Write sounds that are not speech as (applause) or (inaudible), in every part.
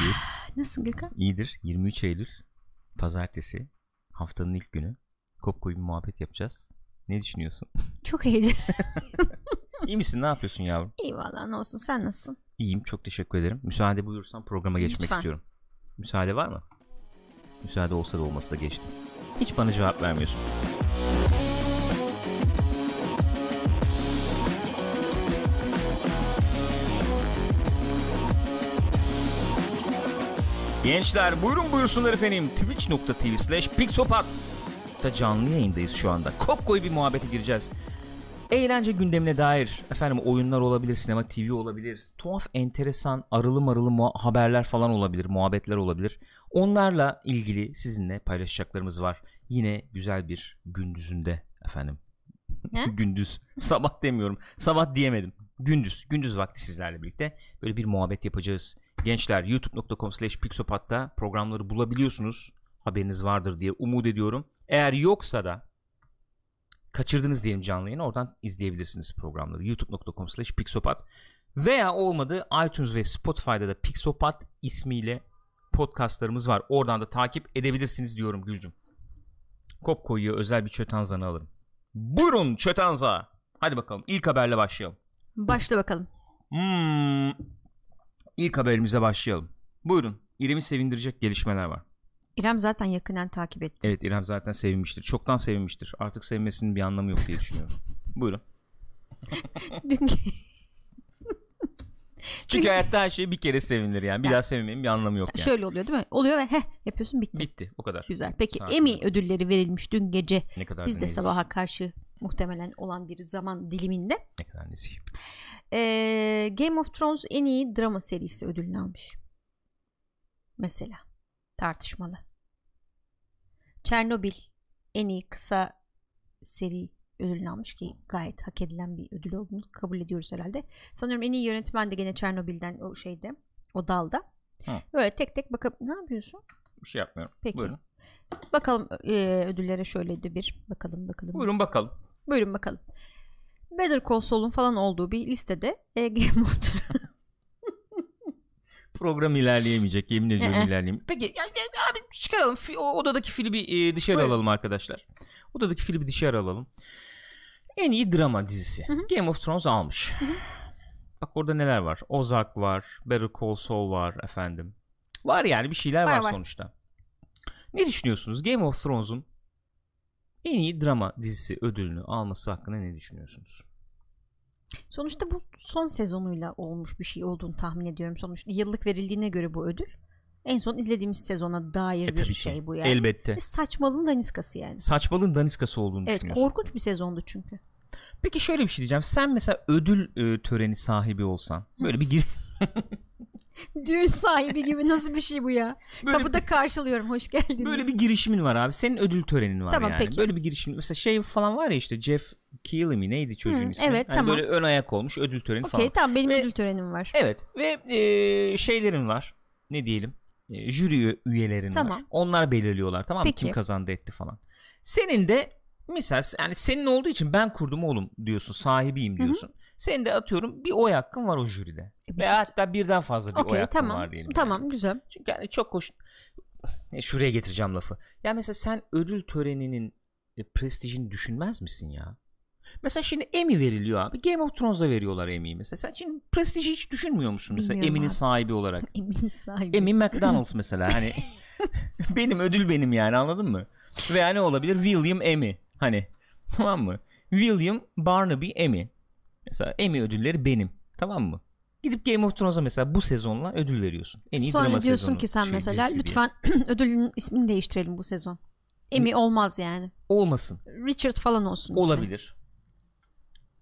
Gül. Nasılsın Gökhan? İyidir. 23 Eylül. Pazartesi. Haftanın ilk günü. Kopko'yu bir muhabbet yapacağız. Ne düşünüyorsun? Çok heyecan. (laughs) İyi misin? Ne yapıyorsun yavrum? İyi valla ne olsun sen nasılsın? İyiyim. Çok teşekkür ederim. Müsaade buyursan programa geçmek Lütfen. istiyorum. Müsaade var mı? Müsaade olsa da olmasa da geçtim. Hiç bana cevap vermiyorsun. Gençler buyurun buyursunlar efendim. Twitch.tv slash Pixopat da canlı yayındayız şu anda. Kopko'yu bir muhabbete gireceğiz. Eğlence gündemine dair efendim oyunlar olabilir, sinema TV olabilir. Tuhaf, enteresan, arılı marılı muha- haberler falan olabilir, muhabbetler olabilir. Onlarla ilgili sizinle paylaşacaklarımız var. Yine güzel bir gündüzünde efendim. (laughs) Gündüz. Sabah demiyorum. Sabah diyemedim. Gündüz. Gündüz vakti sizlerle birlikte böyle bir muhabbet yapacağız. Gençler youtube.com slash pixopat'ta programları bulabiliyorsunuz. Haberiniz vardır diye umut ediyorum. Eğer yoksa da kaçırdınız diyelim canlı yayını oradan izleyebilirsiniz programları. youtube.com slash pixopat veya olmadı iTunes ve Spotify'da da Pixopat ismiyle podcastlarımız var. Oradan da takip edebilirsiniz diyorum Gülcüm. Kopko'yu özel bir çötanzanı alırım. Buyurun çötanza. Hadi bakalım ilk haberle başlayalım. Başla bakalım. Hmm. İlk haberimize başlayalım. Buyurun. İrem'i sevindirecek gelişmeler var. İrem zaten yakından takip etti. Evet İrem zaten sevinmiştir. Çoktan sevinmiştir. Artık sevmesinin bir anlamı yok diye düşünüyorum. (laughs) Buyurun. Dün (laughs) Çünkü hayatta her şey bir kere sevinir yani. Bir daha sevinmenin bir anlamı yok yani. şöyle oluyor değil mi? Oluyor ve heh yapıyorsun bitti. Bitti o kadar. Güzel. Peki Sakin Emmy ödülleri verilmiş dün gece. Ne kadar Biz de sabaha karşı muhtemelen olan bir zaman diliminde. Ne kadar nezih. Ee, Game of Thrones en iyi drama serisi ödülünü almış. Mesela tartışmalı. Çernobil en iyi kısa seri ödülünü almış ki gayet hak edilen bir ödül olduğunu kabul ediyoruz herhalde. Sanıyorum en iyi yönetmen de gene Çernobil'den o şeyde o dalda. Hı. Böyle tek tek bakıp ne yapıyorsun? Bir şey yapmıyorum. Peki. Buyurun. Bakalım e, ödüllere şöyleydi bir. Bakalım bakalım. Buyurun bakalım. Buyurun bakalım. Better Call Saul'un falan olduğu bir listede e, (laughs) Game of Thrones Program ilerleyemeyecek yemin ediyorum Ee. ilerleyemeyecek. Peki ya, ya, abi çıkaralım. O odadaki fili e, dışarı Buyurun. alalım arkadaşlar. Odadaki fili dışarı alalım. En iyi drama dizisi. Game of Thrones almış. Bak orada neler var? Ozark var. Better Call Saul var efendim. Var yani bir şeyler var, Var, var. sonuçta. Ne düşünüyorsunuz? Game of Thrones'un en iyi drama dizisi ödülünü alması hakkında ne düşünüyorsunuz? Sonuçta bu son sezonuyla olmuş bir şey olduğunu tahmin ediyorum. Sonuçta yıllık verildiğine göre bu ödül. En son izlediğimiz sezona dair E, bir ki. şey bu yani. Elbette. Ve saçmalığın daniskası yani. Saçmalığın daniskası olduğunu Evet düşünüyorsun. korkunç bir sezondu çünkü. Peki şöyle bir şey diyeceğim. Sen mesela ödül e, töreni sahibi olsan böyle bir gir (laughs) Düğün sahibi gibi nasıl bir şey bu ya? böyle, Kapıda karşılıyorum hoş geldiniz. böyle bir girişimin var abi. Senin ödül törenin var Tamam, yani. peki. Böyle bir girişimin. Mesela şey falan var ya işte Jeff Keighley mi neydi çocuğun Hı, ismi? evet, Hani tamam. Böyle ön ayak olmuş ödül töreni Okey falan. tamam benim Ve- ödül törenim var. Evet ve e, şeylerin var. Ne diyelim? E, jüri üye- üyelerin Tamam. var. Onlar belirliyorlar tamam mı? Kim kazandı etti falan. Senin de misal yani senin olduğu için ben kurdum oğlum diyorsun. Sahibiyim diyorsun. Senin de atıyorum bir oy hakkın var o jüride. E, Ve şey- hatta birden fazla bir oy Okey hakkın tamam. var diyelim. Tamam yani. güzel. Çünkü yani çok hoş. E, Şuraya getireceğim lafı. Ya mesela sen ödül töreninin e, prestijini düşünmez misin ya? Mesela şimdi Emmy veriliyor abi. Game of Thrones'da veriyorlar Emmy'yi mesela. Sen şimdi prestiji hiç düşünmüyor musun mesela Bilmiyorum Emmy'nin abi. sahibi olarak? (laughs) Emin sahibi. Emmy McDonald's mesela hani (laughs) benim ödül benim yani anladın mı? Veya ne olabilir? William Emmy hani tamam mı? William Barnaby Emmy. Mesela Emmy ödülleri benim. Tamam mı? Gidip Game of Thrones'a mesela bu sezonla ödül veriyorsun. En iyi Sonra drama diyorsun sezonu ki sen şey, mesela lütfen (clears throat) ödülün ismini değiştirelim bu sezon. Emmy olmaz yani. olmasın. Richard falan olsun ismi. Olabilir.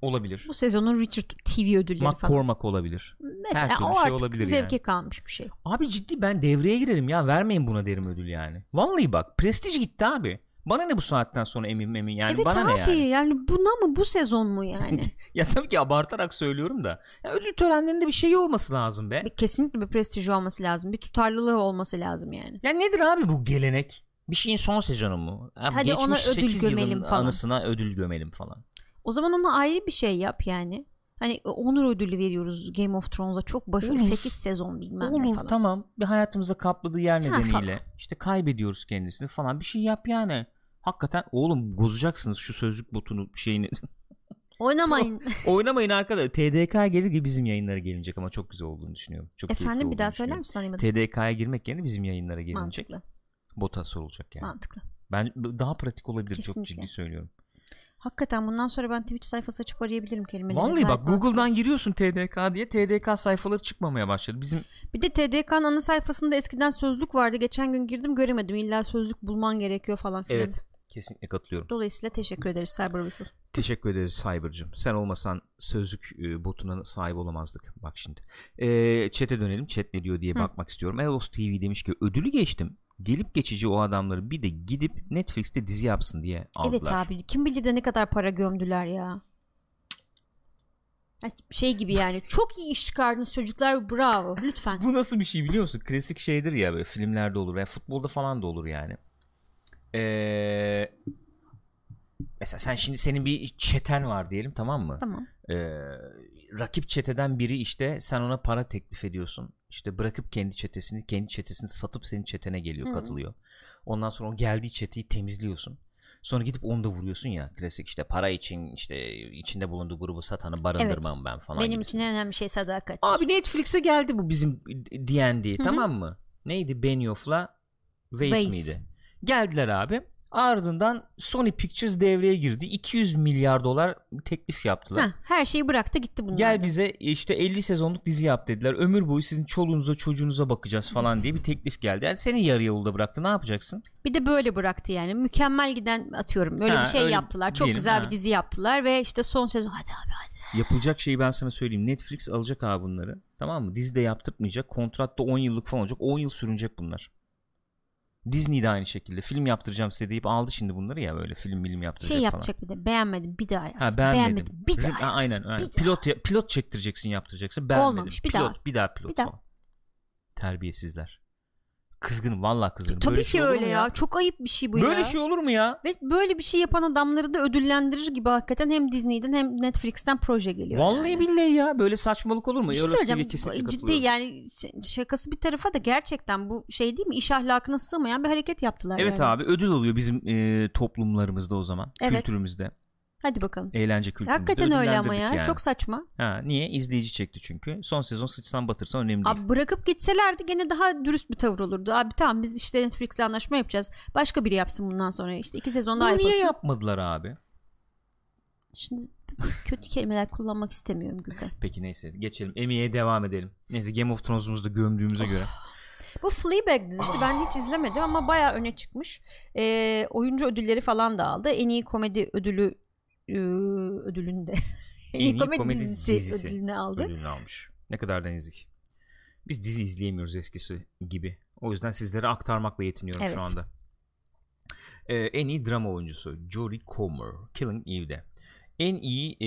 Olabilir. Bu sezonun Richard TV ödülleri falan. McCormack olabilir. Mesela her türlü o şey artık olabilir zevke yani. kalmış bir şey. Abi ciddi ben devreye girerim ya. Vermeyin buna derim ödül yani. Vallahi bak prestij gitti abi. Bana ne bu saatten sonra emin emin yani evet bana abi ne yani? yani buna mı bu sezon mu yani? (laughs) ya tabii ki abartarak söylüyorum da. Ya ödül törenlerinde bir şey olması lazım be. bir, kesinlikle bir prestiji olması lazım. Bir tutarlılığı olması lazım yani. Ya nedir abi bu gelenek? Bir şeyin son sezonu mu? Abi Hadi geçmiş ona ödül 8 yılın gömelim falan. anısına ödül gömelim falan. O zaman ona ayrı bir şey yap yani. Hani onur ödülü veriyoruz Game of Thrones'a çok başarılı Olur. 8 sezon bilmem ne Olur falan. tamam bir hayatımıza kapladığı yer Ha, nedeniyle falan. işte kaybediyoruz kendisini falan bir şey yap yani. Hakikaten oğlum bozacaksınız şu sözlük botunu şeyini. (laughs) Oynamayın. (laughs) Oynamayın arkadaşlar. TDK gelir gibi bizim yayınlara gelinecek ama çok güzel olduğunu düşünüyorum. Çok Efendim bir daha söyler misin anlamadım. TDK'ya girmek yerine bizim yayınlara gelinecek. Mantıklı. Bota sorulacak yani. Mantıklı. Ben daha pratik olabilir çok Kesinlikle. ciddi söylüyorum. Hakikaten bundan sonra ben Twitch sayfası açıp arayabilirim kelimeleri. Vallahi bak. Google'dan giriyorsun TDK diye TDK sayfaları çıkmaya başladı. Bizim Bir de TDK'nın ana sayfasında eskiden sözlük vardı. Geçen gün girdim göremedim. İlla sözlük bulman gerekiyor falan filan. evet kesinlikle katılıyorum. Dolayısıyla teşekkür ederiz Cyber Whistle. Teşekkür ederiz Cyber'cığım. Sen olmasan sözlük e, botuna sahip olamazdık. Bak şimdi. E, chat'e dönelim. Chat ne diyor diye Hı. bakmak istiyorum. Elos TV demiş ki ödülü geçtim. Gelip geçici o adamları bir de gidip Netflix'te dizi yapsın diye aldılar. Evet abi kim bilir de ne kadar para gömdüler ya. Şey gibi yani (laughs) çok iyi iş çıkardınız çocuklar bravo lütfen. Bu nasıl bir şey biliyor musun? Klasik şeydir ya böyle filmlerde olur veya futbolda falan da olur yani. Ee, mesela sen şimdi senin bir çeten var diyelim tamam mı? Tamam. Ee, rakip çeteden biri işte sen ona para teklif ediyorsun. İşte bırakıp kendi çetesini, kendi çetesini satıp senin çetene geliyor, Hı. katılıyor. Ondan sonra o geldiği çeteyi temizliyorsun. Sonra gidip onu da vuruyorsun ya. Klasik işte para için işte içinde bulunduğu grubu satanı barındırmam ben falan. Benim gibisinden. için en önemli şey sadakat. Abi Netflix'e geldi bu bizim D&D tamam mı? Neydi Benioff'la Weiss. miydi? Geldiler abi. Ardından Sony Pictures devreye girdi. 200 milyar dolar teklif yaptılar. Heh, her şeyi bıraktı gitti bunlar. Gel bize işte 50 sezonluk dizi yap dediler. Ömür boyu sizin çoluğunuza çocuğunuza bakacağız falan diye bir teklif geldi. Yani seni yarı yolda bıraktı. Ne yapacaksın? Bir de böyle bıraktı yani. Mükemmel giden atıyorum. Öyle Ha, bir şey öyle yaptılar. Çok diyelim, güzel ha. bir dizi yaptılar ve işte son sezon hadi abi hadi. Yapılacak şeyi ben sana söyleyeyim. Netflix alacak abi bunları. Tamam mı? Dizi de yaptırtmayacak. Kontratta 10 yıllık falan olacak. 10 yıl sürünecek bunlar. Disney de aynı şekilde. Film yaptıracağım size deyip aldı şimdi bunları ya böyle film film yaptıracak Şey falan. yapacak bir de beğenmedim bir daha yaz. Ha beğenmedim. bir daha Ha, yaz. aynen, aynen. Bir daha. pilot ya- pilot çektireceksin, yaptıracaksın. Beğenmedim. Olmamış, bir pilot, daha. bir daha pilot Bir daha. falan. Terbiyesizler. Kızgınım vallahi kızgınım. Tabii Böyle ki şey öyle ya. Çok ayıp bir şey bu Böyle ya. şey olur mu ya? Ve böyle bir şey yapan adamları da ödüllendirir gibi hakikaten hem Disney'den hem Netflix'ten proje geliyor. Vallahi yani. billahi ya böyle saçmalık olur mu? Bir şey söyleyeceğim. Ciddi yani şakası bir tarafa da gerçekten bu şey değil mi? İş ahlakına sığmayan bir hareket yaptılar. Evet yani. abi ödül alıyor bizim e, toplumlarımızda o zaman. Evet. Kültürümüzde. Hadi bakalım. Eğlence kültürümüzde. Hakikaten öyle ama ya. yani. Çok saçma. Ha, niye? İzleyici çekti çünkü. Son sezon sıçsan batırsan önemli değil. Abi bırakıp gitselerdi gene daha dürüst bir tavır olurdu. Abi tamam biz işte Netflix'le anlaşma yapacağız. Başka biri yapsın bundan sonra işte iki sezon daha Bunu niye yapılsın. yapmadılar abi? Şimdi (laughs) kötü kelimeler kullanmak istemiyorum Gülkan. Peki neyse geçelim. Emmy'ye devam edelim. Neyse Game of Thrones'umuzu da gömdüğümüze göre. Bu Fleabag dizisi ben hiç izlemedim ama bayağı öne çıkmış. Ee, oyuncu ödülleri falan da aldı. En iyi komedi ödülü e, ödülünü de (laughs) en iyi komedi, dizisi, ödülünü aldı. ödülünü almış. Ne kadar da nezik. Biz dizi izleyemiyoruz eskisi gibi. O yüzden sizlere aktarmakla yetiniyorum Evet. şu anda. Ee, en iyi drama oyuncusu Jodie Comer Killing Eve'de. En iyi e,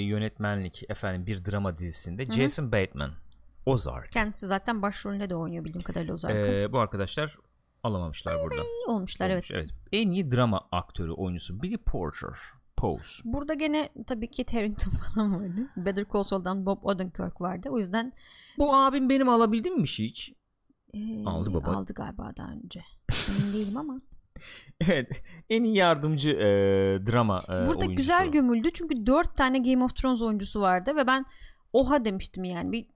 yönetmenlik efendim bir drama dizisinde hı. Jason Bateman Ozark. Kendisi zaten başrolünde de oynuyor bildiğim kadarıyla Ozark'ın. Ee, bu arkadaşlar alamamışlar burada. İyi olmuşlar evet. Olmuş, En iyi drama aktörü oyuncusu Billy Porter. Pose. Burada gene tabii Kit Harington (laughs) falan vardı. Better Call Saul'dan Bob Odenkirk vardı. O yüzden Bu abim benim alabildim mi bir şey hiç? e, Aldı baba. Aldı galiba daha önce. Emin değilim ama. (laughs) Evet. En iyi yardımcı e, drama e, Burada oyuncusu. güzel gömüldü çünkü dört tane Game of Thrones oyuncusu vardı ve ben oha demiştim yani. Bir,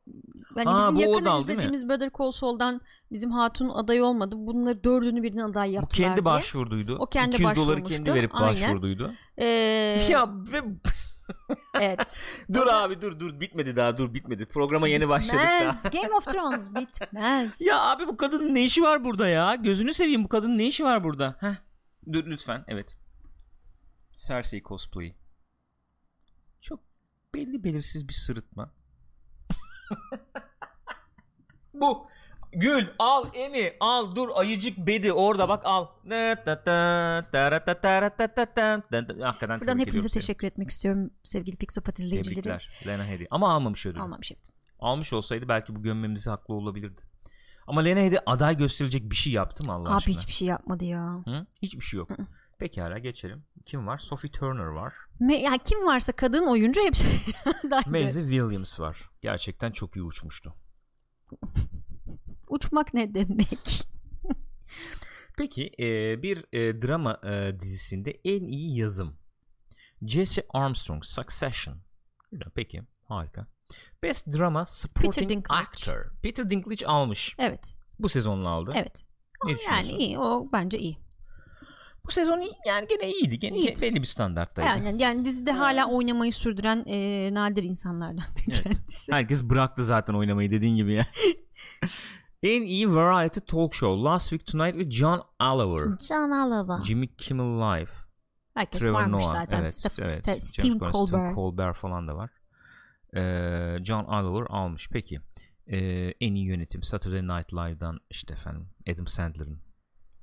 hani Ha, bizim bu yakın Odal izlediğimiz Better Call Saul'dan bizim hatun aday olmadı. Bunları dördünü birden aday Bu yaptılar kendi diye. başvurduydu. O kendi 200 doları kendi verip Aynen. başvurduydu. Ee, Ya ve... (laughs) evet. dur abi dur dur bitmedi daha dur bitmedi. Programa yeni başladık daha. Bitmez. Game of Thrones (laughs) bitmez. Ya abi bu kadının ne işi var burada ya? Gözünü seveyim bu kadının ne işi var burada? Heh. Dur lütfen evet. Cersei cosplay. Belli belirsiz bir sırıtma. (laughs) bu Gül al Emi al dur ayıcık bedi orada bak al. Hakikaten Buradan hepinize teşekkür etmek istiyorum sevgili Pixopat izleyicileri. Tebrikler Lena Headey. Ama almamış ödülü. Almamış evet. Almış olsaydı belki bu gömmemizi haklı olabilirdi. Ama Lena Headey aday gösterilecek bir şey yaptı mı Allah Abi aşkına? hiçbir şey yapmadı ya. Hı? Hiçbir şey yok. Hı. Pekala geçelim. Kim var? Sophie Turner var. Me- ya kim varsa kadın oyuncu hepsi. (laughs) Maisie Williams var. Gerçekten çok iyi uçmuştu. (laughs) Uçmak ne demek? Peki e, bir e, drama e, dizisinde en iyi yazım. Jesse Armstrong Succession. Peki harika. Best Drama Supporting Dinklage. Actor. Peter Dinklage almış. Evet. Bu sezonla aldı. Evet. Ne yani iyi. O bence iyi. Bu sezon yani gene iyiydi. Gene İyiydi. belli bir standarttaydı. Yani, yani dizide hala oynamayı sürdüren e, nadir insanlardan Evet. kendisi. Herkes bıraktı zaten oynamayı dediğin gibi ya. (laughs) en iyi variety talk show Last Week Tonight with John Oliver. Can Alava. Jimmy Kimmel Live. Herkes Trevor varmış Noah. zaten. Evet, Steph- evet. Ste- James Stephen Corden, Colbert. Stephen Colbert falan da var. Ee, John Oliver almış. Peki. Ee, en iyi yönetim Saturday Night Live'dan işte efendim Adam Sandler'ın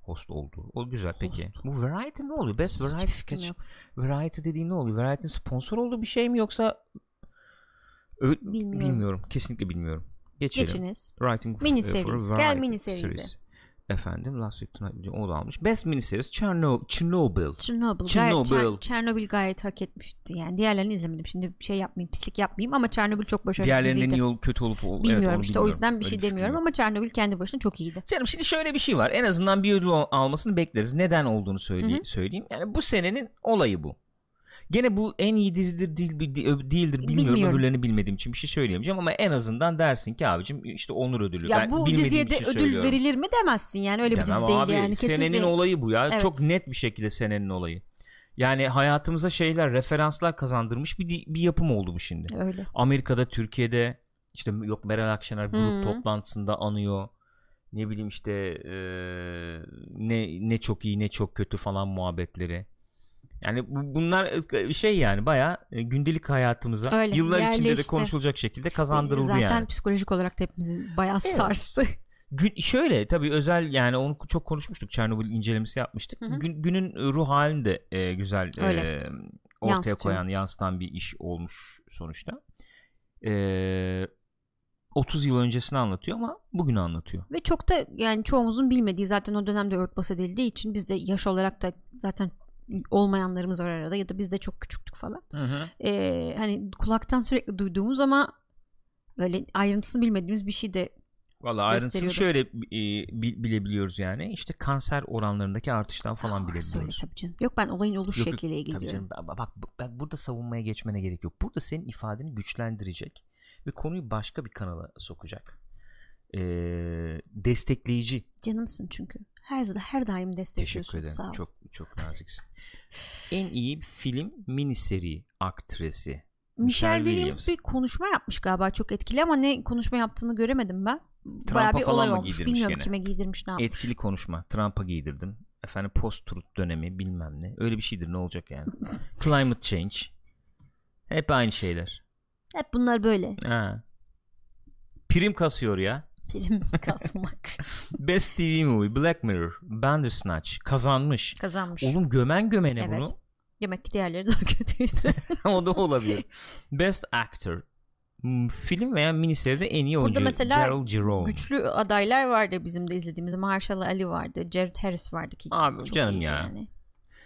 host olduğu. O güzel peki. Bu Variety ne oluyor? Best Variety Hiçbir fikrim Sketch. Variety dediğin ne oluyor? Variety'nin sponsor olduğu bir şey mi yoksa Ö- Bilmiyorum. bilmiyorum. Kesinlikle bilmiyorum. Geçelim. Geçiniz. Writing Mini for series. Gel variety mini series. Efendim Last Week Tonight o da almış. Best mini series Cherno- Chernobyl. Chernobyl. Gayet, Chernobyl. Cher- Chernobyl gayet hak etmişti. Yani diğerlerini izlemedim. Şimdi bir şey yapmayayım, pislik yapmayayım ama Chernobyl çok başarılı Diğerlerinin diziydi. olup kötü olup evet, Bilmiyorum onu işte bilmiyorum. o yüzden bir Öyle şey demiyorum ama Chernobyl kendi başına çok iyiydi. Canım şimdi şöyle bir şey var. En azından bir ödül al- almasını bekleriz. Neden olduğunu söyleyeyim. söyleyeyim. Yani bu senenin olayı bu. Gene bu en iyi dizidir değil, değildir bilmiyorum. Bilmiyorum. Öbürlerini bilmediğim için bir şey söyleyemeyeceğim ama en azından dersin ki abicim işte onur ödülü. Ya Ben bu diziye bir de şey ödül söylüyorum. verilir mi demezsin yani öyle bir Demem dizi değil abi, yani. Senenin Kesinlikle. olayı bu ya. Evet. Çok net bir şekilde senenin olayı. Yani hayatımıza şeyler, referanslar kazandırmış bir, bir yapım oldu bu şimdi. Öyle. Amerika'da, Türkiye'de işte yok Meral Akşener grup Hı. toplantısında anıyor. Ne bileyim işte eee, ne ne çok iyi ne çok kötü falan muhabbetleri. Yani bu- bunlar şey yani baya gündelik hayatımıza Öyle, yıllar içinde de yerleşti. konuşulacak şekilde kazandırıldı Zaten yani. psikolojik olarak da hepimizi bayağı Evet. sarstı. Gün, şöyle tabii özel yani onu çok konuşmuştuk. Çernobil incelemesi yapmıştık. Hı hı. Gün, günün ruh halini de e, güzel e, ortaya Yansıtıyor. koyan, yansıtan bir iş olmuş sonuçta. E, 30 yıl öncesini anlatıyor ama bugünü anlatıyor. Ve çok da yani çoğumuzun bilmediği zaten o dönemde örtbas edildiği için biz de yaş olarak da zaten olmayanlarımız var arada ya da biz de çok küçüktük falan. Ee, hani kulaktan sürekli duyduğumuz ama böyle ayrıntısını bilmediğimiz bir şey de Valla ayrıntısını şöyle e, bi- bilebiliyoruz yani. İşte kanser oranlarındaki artıştan falan Aa, bilebiliyoruz. söyle tabii canım. Yok ben olayın oluş Yok, şekliyle ilgili Tabii canım. Bak, bak ben burada savunmaya geçmene gerek yok. Burada senin ifadeni güçlendirecek ve konuyu başka bir kanala sokacak. Ee, destekleyici. Canımsın çünkü. Her her daim destekliyorsun. Teşekkür ederim. Sağ ol. Çok çok naziksin. en iyi film miniseri aktresi. Michelle Williams, Williams. bir konuşma yapmış galiba çok etkili ama ne konuşma yaptığını göremedim ben. Bayağı bir falan olay mı olmuş. Bilmiyorum gene? kime giydirmiş ne yapmış. Etkili konuşma. Trump'a giydirdim. Efendim post truth dönemi bilmem ne. Öyle bir şeydir ne olacak yani. (laughs) Climate change. Hep aynı şeyler. Hep bunlar böyle. Ha. Prim kasıyor ya. Prim (laughs) kasmak. Best TV Movie Black Mirror Bandersnatch kazanmış. Kazanmış. Oğlum gömen gömene Evet. bunu. Demek ki diğerleri daha kötüydü. (laughs) o da olabilir. Best Actor Hmm, Film veya miniseride en iyi Burada oyuncu mesela Gerald Jerome. Güçlü adaylar vardı bizim de izlediğimiz. Marshall Ali vardı. Jared Harris vardı ki. Abi çok canım ya. Yani.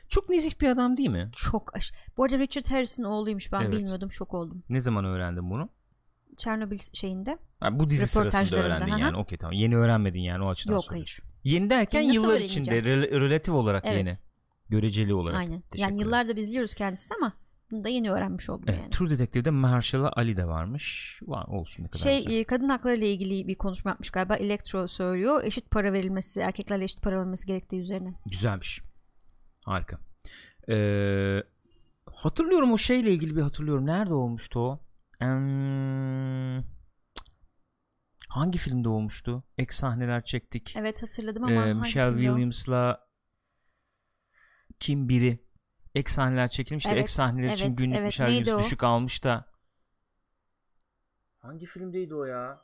Çok nezih bir adam değil mi? Çok aş. Bu arada Richard Harris'in oğluymuş. Ben Evet. bilmiyordum. Şok oldum. Ne zaman öğrendin bunu? Chernobyl şeyinde. Ha, bu dizi sırasında öğrendin yani. Okey tamam. Yeni öğrenmedin yani o açıdan Yok hayır. Yeni derken nasıl yıllar içinde rel- relatif olarak Evet. yeni. Göreceli olarak. Aynen. Yani yıllardır izliyoruz kendisini ama bunu da yeni öğrenmiş oldum Evet, yani. True Detective'de Marshall'a Ali de varmış. Var olsun ne kadar güzel. Şey e, kadın hakları ile ilgili bir konuşma yapmış galiba. Elektro söylüyor. Eşit para verilmesi, erkeklerle eşit para verilmesi gerektiği üzerine. Güzelmiş. Harika. Ee, hatırlıyorum o şeyle ilgili bir hatırlıyorum. Nerede olmuştu o? Hangi filmde olmuştu? Ek sahneler çektik. Evet hatırladım ama Ee, hangi Michelle? Williams'la kim biri ek sahneler çekilmiş de Evet, ek sahneler için evet, günlük evet. Michelle Williams o? düşük almış da hangi filmdeydi o ya?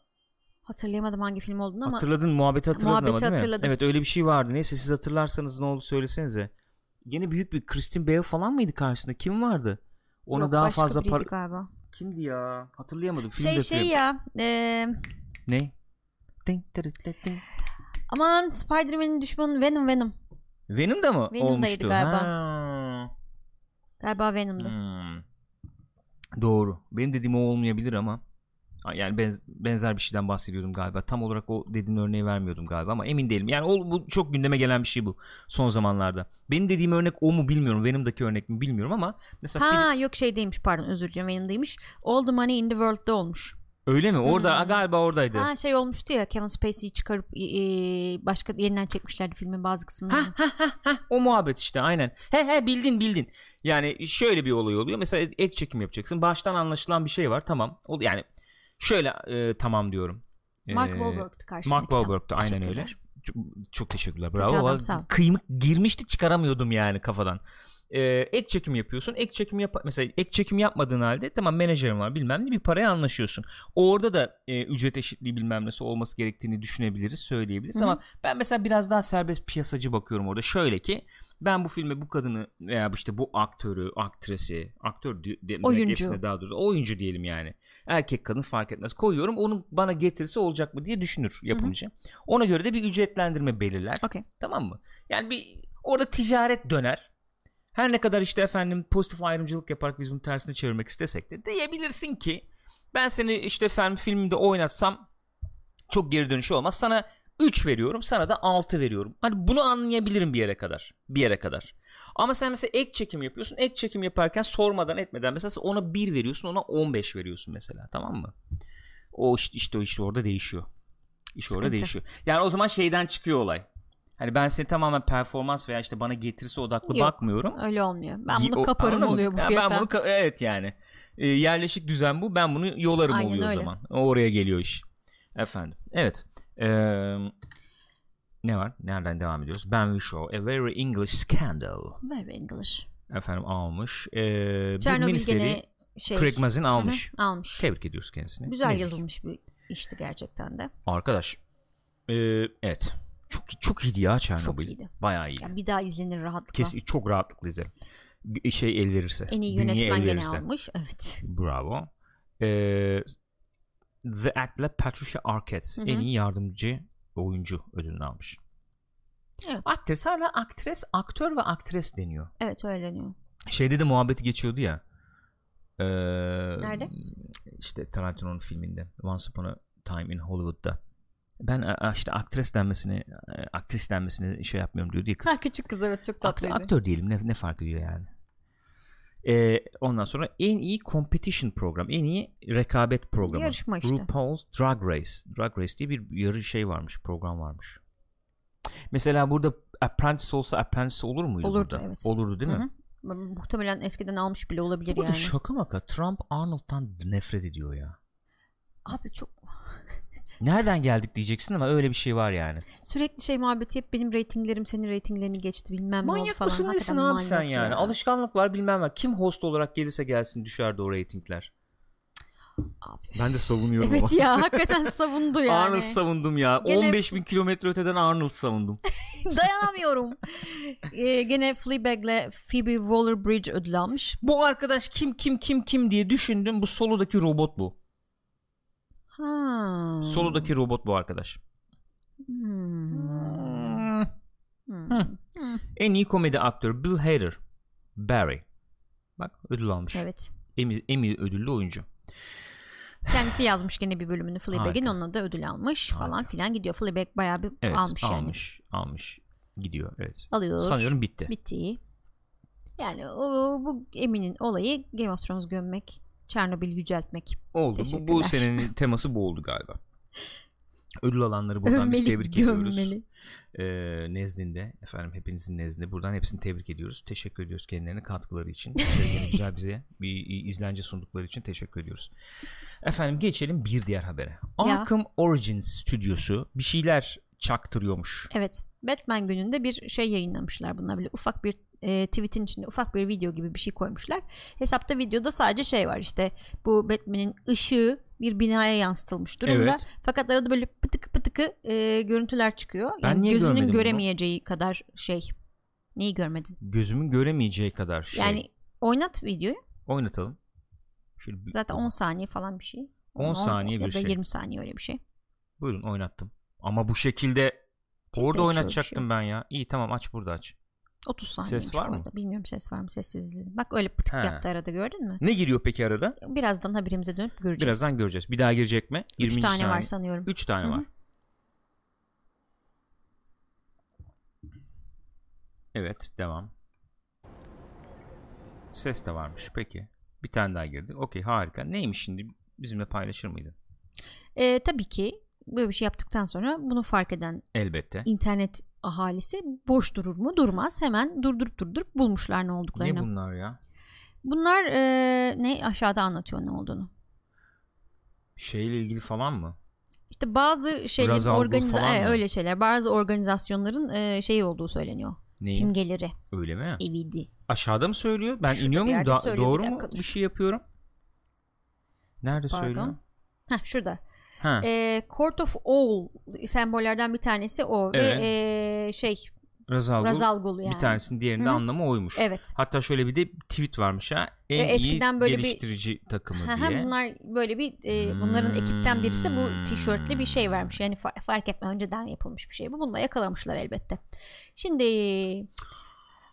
Hatırlayamadım hangi film olduğunu ama Hatırladın muhabbeti hatırladın Muhabbeti ama değil mi? hatırladım. Evet öyle bir şey vardı. Neyse siz hatırlarsanız ne oldu söylesenize. Yine büyük bir Christian Bale falan mıydı karşısında? Kim vardı? Ona Yok, daha başka fazla para... galiba. Kimdi ya? Hatırlayamadım. Filmi Şey şey ya e, Ne? Ding, ding, ding. aman Spider-Man'in düşmanı Venom Venom. Venom da mı Venom'daydı olmuştu? galiba. Ha. Galiba Venom'da. Hmm. Doğru. Benim dediğim o olmayabilir ama yani benz, benzer bir şeyden bahsediyordum galiba. Tam olarak o dediğin örneği vermiyordum galiba ama emin değilim. Yani o, bu çok gündeme gelen bir şey bu son zamanlarda. Benim dediğim örnek o mu bilmiyorum. Benimdeki örnek mi bilmiyorum ama mesela Ha film... yok şey değilmiş pardon özür dilerim Venom'daymış. All the Money in the World'da olmuş. Öyle mi? Orada hmm. galiba oradaydı. Ha şey olmuştu ya Kevin Spacey'i çıkarıp e, başka yeniden çekmişlerdi filmin bazı kısımlarını. Ha, ha, ha, ha, o muhabbet işte aynen. He he bildin bildin. Yani şöyle bir olay oluyor. Mesela ek çekim yapacaksın. Baştan anlaşılan bir şey var. Tamam. Yani şöyle e, tamam diyorum. Mark ee, Wahlberg'tü karşısındaki. Mark Wahlberg'tü aynen öyle. Çok, çok teşekkürler. Bravo. Kıymık girmişti çıkaramıyordum yani kafadan e, ek çekim yapıyorsun. Ek çekim yap mesela ek çekim yapmadığın halde tamam menajerin var bilmem ne bir paraya anlaşıyorsun. Orada da e, ücret eşitliği bilmem nesi olması gerektiğini düşünebiliriz, söyleyebiliriz Hı-hı. ama ben mesela biraz daha serbest piyasacı bakıyorum orada. Şöyle ki ben bu filme bu kadını veya işte bu aktörü, aktresi, aktör oyuncu. hepsine daha doğrusu oyuncu diyelim yani. Erkek kadın fark etmez. Koyuyorum. Onun bana getirisi olacak mı diye düşünür yapımcı. Hı-hı. Ona göre de bir ücretlendirme belirler. Okay. Tamam mı? Yani bir orada ticaret döner. Her ne kadar işte efendim pozitif ayrımcılık yaparak biz bunu tersine çevirmek istesek de diyebilirsin ki ben seni işte efendim filmde oynatsam çok geri dönüşü olmaz. Sana 3 veriyorum sana da 6 veriyorum. Hani bunu anlayabilirim bir yere kadar. Bir yere kadar. Ama sen mesela ek çekim yapıyorsun. Ek çekim yaparken sormadan etmeden mesela ona 1 veriyorsun ona 15 veriyorsun mesela tamam mı? O işte, işte o işte orada değişiyor. İş Sıkıntı. orada değişiyor. Yani o zaman şeyden çıkıyor olay. Hani ben seni tamamen performans veya işte bana getirisi odaklı Yok, bakmıyorum. Öyle olmuyor. Ben bunu kaparım o, oluyor bu fiyata. Ben bunu evet yani. E, yerleşik düzen bu. Ben bunu yolarım Aynen oluyor öyle. o zaman. Oraya geliyor iş. Efendim. Evet. Ee, ne var? Nereden devam ediyoruz? Ben Wishaw. A Very English Scandal. Very English. Efendim almış. Ee, Chernobyl bir gene şey. Craig Mazin almış. Hı-hı, almış. Tebrik ediyoruz kendisini. Güzel Nezik. yazılmış bir işti gerçekten de. Arkadaş. E, evet. Çok çok iyiydi ya Çernobil. Çok iyiydi. Bayağı iyiydi. Yani bir daha izlenir rahatlıkla. Kesin çok rahatlıkla izlerim. Şey el verirse. En iyi yönetmen gene almış. Evet. Bravo. Ee, The Act'le Patricia Arquette Hı-hı. en iyi yardımcı oyuncu ödülünü almış. Evet. Aktris hala aktres, aktör ve aktres deniyor. Evet öyle deniyor. Şeyde de muhabbeti geçiyordu ya. Ee, Nerede? İşte Tarantino'nun filminde Once Upon a Time in Hollywood'da ben işte aktris denmesini aktris denmesini şey yapmıyorum diyor diye kız. Ha küçük kız evet çok tatlıydı. Aktör, aktör diyelim ne, ne fark ediyor yani. Ee, ondan sonra en iyi competition program, en iyi rekabet programı. Yarışma işte. RuPaul's Drag Race. Drag Race diye bir yarı şey varmış, program varmış. Mesela burada Apprentice olsa Apprentice olur muydu Olurdu, burada? evet. Olurdu değil mi? Hı-hı. Muhtemelen eskiden almış bile olabilir burada yani. şaka maka Trump Arnold'dan nefret ediyor ya. Abi çok Nereden geldik diyeceksin ama öyle bir şey var yani. Sürekli şey muhabbeti hep benim reytinglerim senin reytinglerini geçti bilmem manyak ne oldu falan. Manyak mısın abi sen yani? Ya. Alışkanlık var bilmem var. Kim host olarak gelirse gelsin düşerdi o reytingler. Abi. Ben de savunuyorum Evet ama. ya hakikaten savundu (laughs) yani. Arnold savundum ya. Gene... 15 bin kilometre öteden Arnold savundum. (laughs) Dayanamıyorum. ee, gene Fleabag'le Phoebe Waller-Bridge ödül almış. Bu arkadaş kim kim kim kim diye düşündüm. Bu solodaki robot bu. Ha. Solodaki robot bu arkadaş. Hmm. Hmm. En iyi komedi aktör Bill Hader. Barry. Bak ödül almış. Evet. Emmy, Emmy ödüllü oyuncu. Kendisi yazmış gene bir bölümünü Fleabag'in onunla da ödül almış Harika. falan filan gidiyor. Fleabag bayağı bir evet, almış, almış yani. Almış. Gidiyor evet. Alıyor. Sanıyorum bitti. Bitti. Yani o, bu Emmy'nin olayı Game of Thrones gömmek. Çernobil yüceltmek. Oldu. Bu, bu senenin (laughs) teması bu oldu galiba. Ödül alanları buradan Övmeli, biz tebrik ediyoruz. Ee, nezdinde efendim hepinizin nezdinde buradan hepsini tebrik ediyoruz. Teşekkür ediyoruz kendilerine katkıları için. (laughs) Güzel bize bir izlence sundukları için teşekkür ediyoruz. Efendim geçelim bir diğer habere. Arkham Origins stüdyosu bir şeyler çaktırıyormuş. Evet. Batman gününde bir şey yayınlamışlar bunlar böyle ufak bir e, tweetin içinde ufak bir video gibi bir şey koymuşlar. Hesapta videoda sadece şey var işte bu Batman'in ışığı bir binaya yansıtılmış durumda. Evet. Fakat arada böyle pıtık pıtıkı e, görüntüler çıkıyor. Yani ben niye gözünün göremeyeceği bunu? kadar şey. Neyi görmedin? Gözümün göremeyeceği kadar şey. Yani oynat videoyu. Oynatalım. Şöyle bir... Zaten 10 saniye falan bir şey. 10, 10 saniye 10, bir şey. Ya da 20 saniye öyle bir şey. Buyurun oynattım. Ama bu şekilde Orada oynatacaktım şey. ben ya. İyi tamam aç burada aç. 30 saniye. Ses var mı? Bilmiyorum ses var mı sessizliği. Bak öyle pıtık He. yaptı arada gördün mü? Ne giriyor peki arada? Birazdan haberimize dönüp göreceğiz. Birazdan göreceğiz. Bir daha girecek mi? 3 20. tane saniye. var sanıyorum. 3 tane Hı hı. var. Evet devam. Ses de varmış. Peki. Bir tane daha girdi. Okey harika. Neymiş şimdi? Bizimle paylaşır mıydın? Ee, tabii ki böyle bir şey yaptıktan sonra bunu fark eden Elbette. internet ahalisi boş durur mu? Durmaz. Hemen durdurup durdurup bulmuşlar ne olduklarını. Ne bunlar ya? Bunlar e, ne aşağıda anlatıyor ne olduğunu. Şeyle ilgili falan mı? İşte bazı organiza falan e, mı? öyle şeyler. Bazı organizasyonların e, şeyi olduğu söyleniyor. Neyin? Simgeleri. Öyle mi? EVD. Aşağıda mı söylüyor? Ben Şurada iniyor muyum? Da- söylüyor. doğru Bir mu dur. bir şey yapıyorum? Nerede Pardon. söylüyor? Heh, şurada. Ha. E, Court of All sembollerden bir tanesi o Evet. ve e, şey Razalgul. Razalgul yani. Bir tanesinin diğerinde Hı. anlamı oymuş. Evet. Hatta şöyle bir de tweet varmış ha. En Ve eskiden iyi böyle bir- geliştirici takımı Hı hı, diye. Bunlar böyle bir e, bunların ekipten birisi bu Hmm. tişörtlü bir şey vermiş. Yani fa- fark etme önceden yapılmış bir şey bu. Bunu da yakalamışlar elbette. Şimdi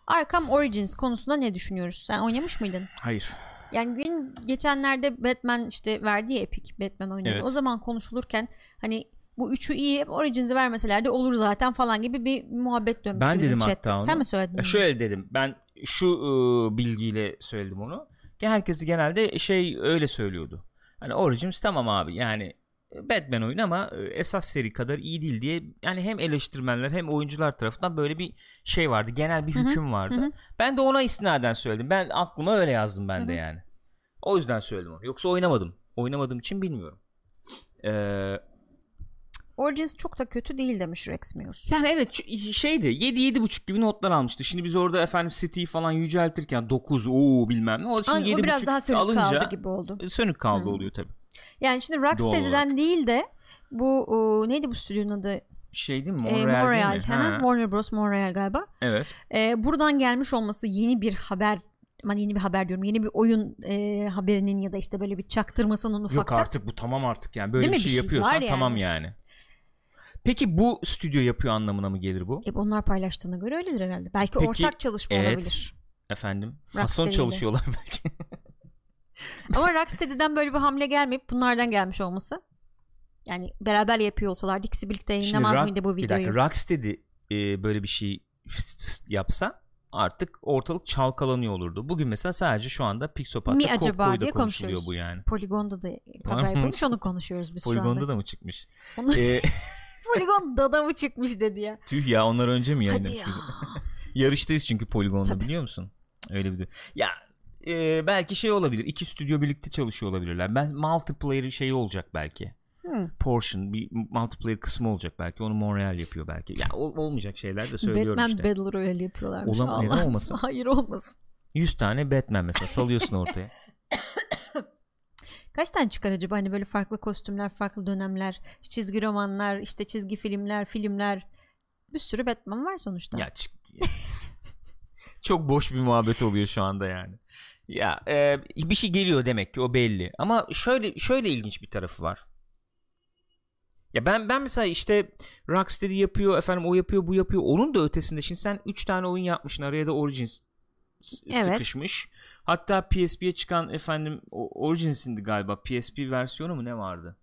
Arkham Origins konusunda ne düşünüyoruz? Sen oynamış mıydın? Hayır. Yani gün geçenlerde Batman işte verdi ya Epic Batman oyunu. Evet. O zaman konuşulurken hani bu üçü iyi Origins'i vermeseler de olur zaten falan gibi bir muhabbet dönmüştü Ben bizim dedim chatte. hatta onu. Sen mi söyledin? Ya bunu? şöyle dedim. Ben şu ıı, bilgiyle söyledim onu. Ki Herkesi genelde şey öyle söylüyordu. Hani Origins tamam abi yani Batman oyunu ama e, esas seri kadar iyi değil diye yani hem eleştirmenler hem oyuncular tarafından böyle bir şey vardı. Genel bir hüküm vardı. hı hı. Ben de ona istinaden söyledim. Ben aklıma öyle yazdım ben de Hı hı. yani. O yüzden söyledim onu. Yoksa oynamadım. Oynamadığım için bilmiyorum. Ee, Origins çok da kötü değil demiş Rex Meus. Yani evet şeydi 7 7.5 gibi notlar almıştı. Şimdi biz orada efendim City'yi falan yüceltirken 9 o bilmem ne. O şimdi Ama o 7.5 biraz daha sönük alınca kaldı gibi oldu. sönük kaldı Hı. oluyor tabii. Yani şimdi Rocksteady'den değil de bu o, neydi bu stüdyonun adı? Şey değil mi? Montreal, Montreal. değil mi? Ha, Warner Bros. Montreal galiba. Evet. Ee, buradan gelmiş olması yeni bir haber aman yeni bir haber diyorum. Yeni bir oyun e, haberinin ya da işte böyle bir çaktırmasının Yok ufakta. artık bu tamam artık yani. Böyle Değil bir şey, Bir şey yapıyorsan yani. tamam yani. Peki bu stüdyo yapıyor anlamına mı gelir bu? E, onlar paylaştığına göre öyledir herhalde. Belki Peki, ortak çalışma evet. olabilir. Efendim? Fason çalışıyorlar belki. (laughs) Ama Rocksteady'den böyle bir hamle gelmeyip bunlardan gelmiş olması. Yani beraber yapıyor olsalardı ikisi birlikte yayınlamaz Rock- mıydı bu Bir videoyu? dakika Rocksteady e, böyle bir şey fıst fıst yapsa artık ortalık çalkalanıyor olurdu. Bugün mesela sadece şu anda Pixopat'ta Mi acaba diye konuşuluyor bu yani. Poligon'da da yapılmış (laughs) onu konuşuyoruz biz şu Poligonda anda. da mı çıkmış? Onu- Ee, (laughs) Poligon'da da mı çıkmış dedi ya. tüh ya onlar önce mi Hadi yayınlamış? ya. (laughs) Yarıştayız çünkü Poligon'da Tabii. biliyor musun? Öyle bir de. Ya e, belki şey olabilir. iki stüdyo birlikte çalışıyor olabilirler. Ben multiplayer şeyi olacak belki. Hmm. Portion bir multiplayer kısmı olacak belki. Onu Montreal yapıyor belki. Ya ol- olmayacak şeyler de söylüyorum Batman işte. Battle Royale yapıyorlarmış. Olam- neden olmasın? (laughs) Hayır olmasın. 100 tane Batman mesela salıyorsun ortaya. (laughs) Kaç tane çıkar acaba hani böyle farklı kostümler, farklı dönemler, çizgi romanlar, işte çizgi filmler, filmler. Bir sürü Batman var sonuçta. ya çık- (laughs) çok boş bir muhabbet oluyor şu anda yani. Ya e, bir şey geliyor demek ki o belli. Ama şöyle şöyle ilginç bir tarafı var. Ya ben ben mesela işte Rocksteady yapıyor, efendim o yapıyor, bu yapıyor. Onun da ötesinde şimdi sen 3 tane oyun yapmışsın. Araya da Origins Evet. sıkışmış. Hatta PSP'ye çıkan efendim Origins'indi galiba. PSP versiyonu mu ne vardı?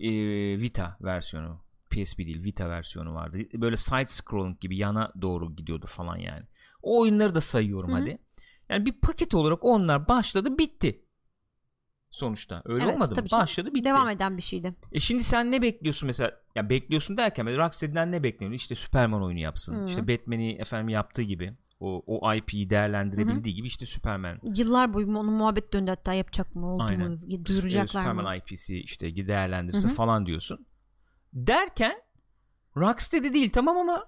Ee, Vita versiyonu. PSP değil Vita versiyonu vardı. Böyle side scrolling gibi yana doğru gidiyordu falan yani. O oyunları da sayıyorum Hı hı. hadi. Yani bir paket olarak onlar başladı bitti. Sonuçta öyle Evet, olmadı mı? Başladı bitti. Devam eden bir şeydi. E şimdi sen ne bekliyorsun mesela? Ya bekliyorsun derken Rocksteady'den ne bekliyorsun? İşte Superman oyunu yapsın. Hı. İşte Batman'i efendim yaptığı gibi. O, o IP'yi değerlendirebildiği gibi işte Superman. Yıllar boyu onun muhabbet döndü hatta yapacak mı oldu Aynen. mu duyuracaklar Superman mı? IP'si işte değerlendirse Hı hı. falan diyorsun. Derken Rocksteady değil tamam ama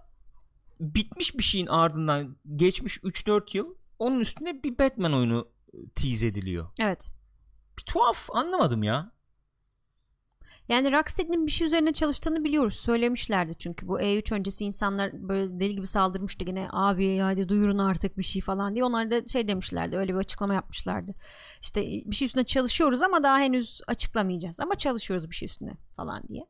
bitmiş bir şeyin ardından geçmiş 3-4 yıl onun üstüne bir Batman oyunu tease ediliyor. Evet. Bir tuhaf anlamadım ya. Yani Rocksteady'nin bir şey üzerine çalıştığını biliyoruz. Söylemişlerdi çünkü bu E3 öncesi insanlar böyle deli gibi saldırmıştı gene abi hadi duyurun artık bir şey falan diye. Onlar da şey demişlerdi öyle bir açıklama yapmışlardı. İşte bir şey üstüne çalışıyoruz ama daha henüz açıklamayacağız. Ama çalışıyoruz bir şey üstüne falan diye.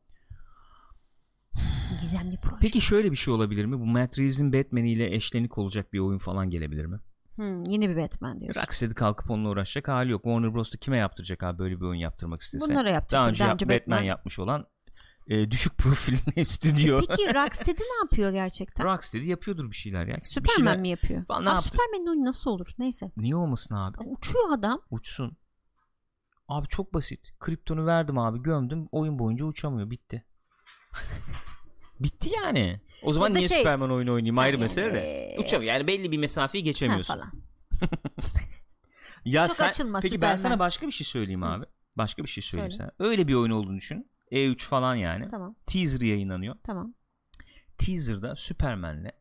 Gizemli proje. Peki şöyle bir şey olabilir mi? Bu Matt Reeves'in Batman ile eşlenik olacak bir oyun falan gelebilir mi? Hmm, yeni bir Batman diyorsun. Rocksteady kalkıp onunla uğraşacak hali yok. Warner Bros. da kime yaptıracak abi böyle bir oyun yaptırmak istese? Bunlara yaptıracak. Daha önce, Daha yap- önce Batman, Batman. yapmış olan e, düşük (laughs) profilli (laughs) stüdyo. Peki Rocksteady ne yapıyor gerçekten? Rocksteady yapıyordur bir şeyler ya. Superman şeyler- mi yapıyor? Ba- ne yaptı? Superman'in oyunu nasıl olur? Neyse. Niye olmasın abi? Uçuyor adam. Uçsun. Abi çok basit. Kriptonu verdim abi gömdüm. Oyun boyunca uçamıyor. Bitti. (laughs) Bitti yani. O zaman niye şey- Superman oyunu oynayayım Ha, ayrı yani, mesele de. ee, Uçamıyor. Yani belli bir mesafeyi Ha, geçemiyorsun. falan. (laughs) Ya Çok sen, açılma peki ben Superman. sana başka bir şey söyleyeyim Hı. abi. Başka bir şey söyleyeyim Söyle. sana. Öyle bir oyun olduğunu düşün. E3 falan yani. Tamam. Teaser yayınlanıyor. Tamam. Teaser'da Superman'le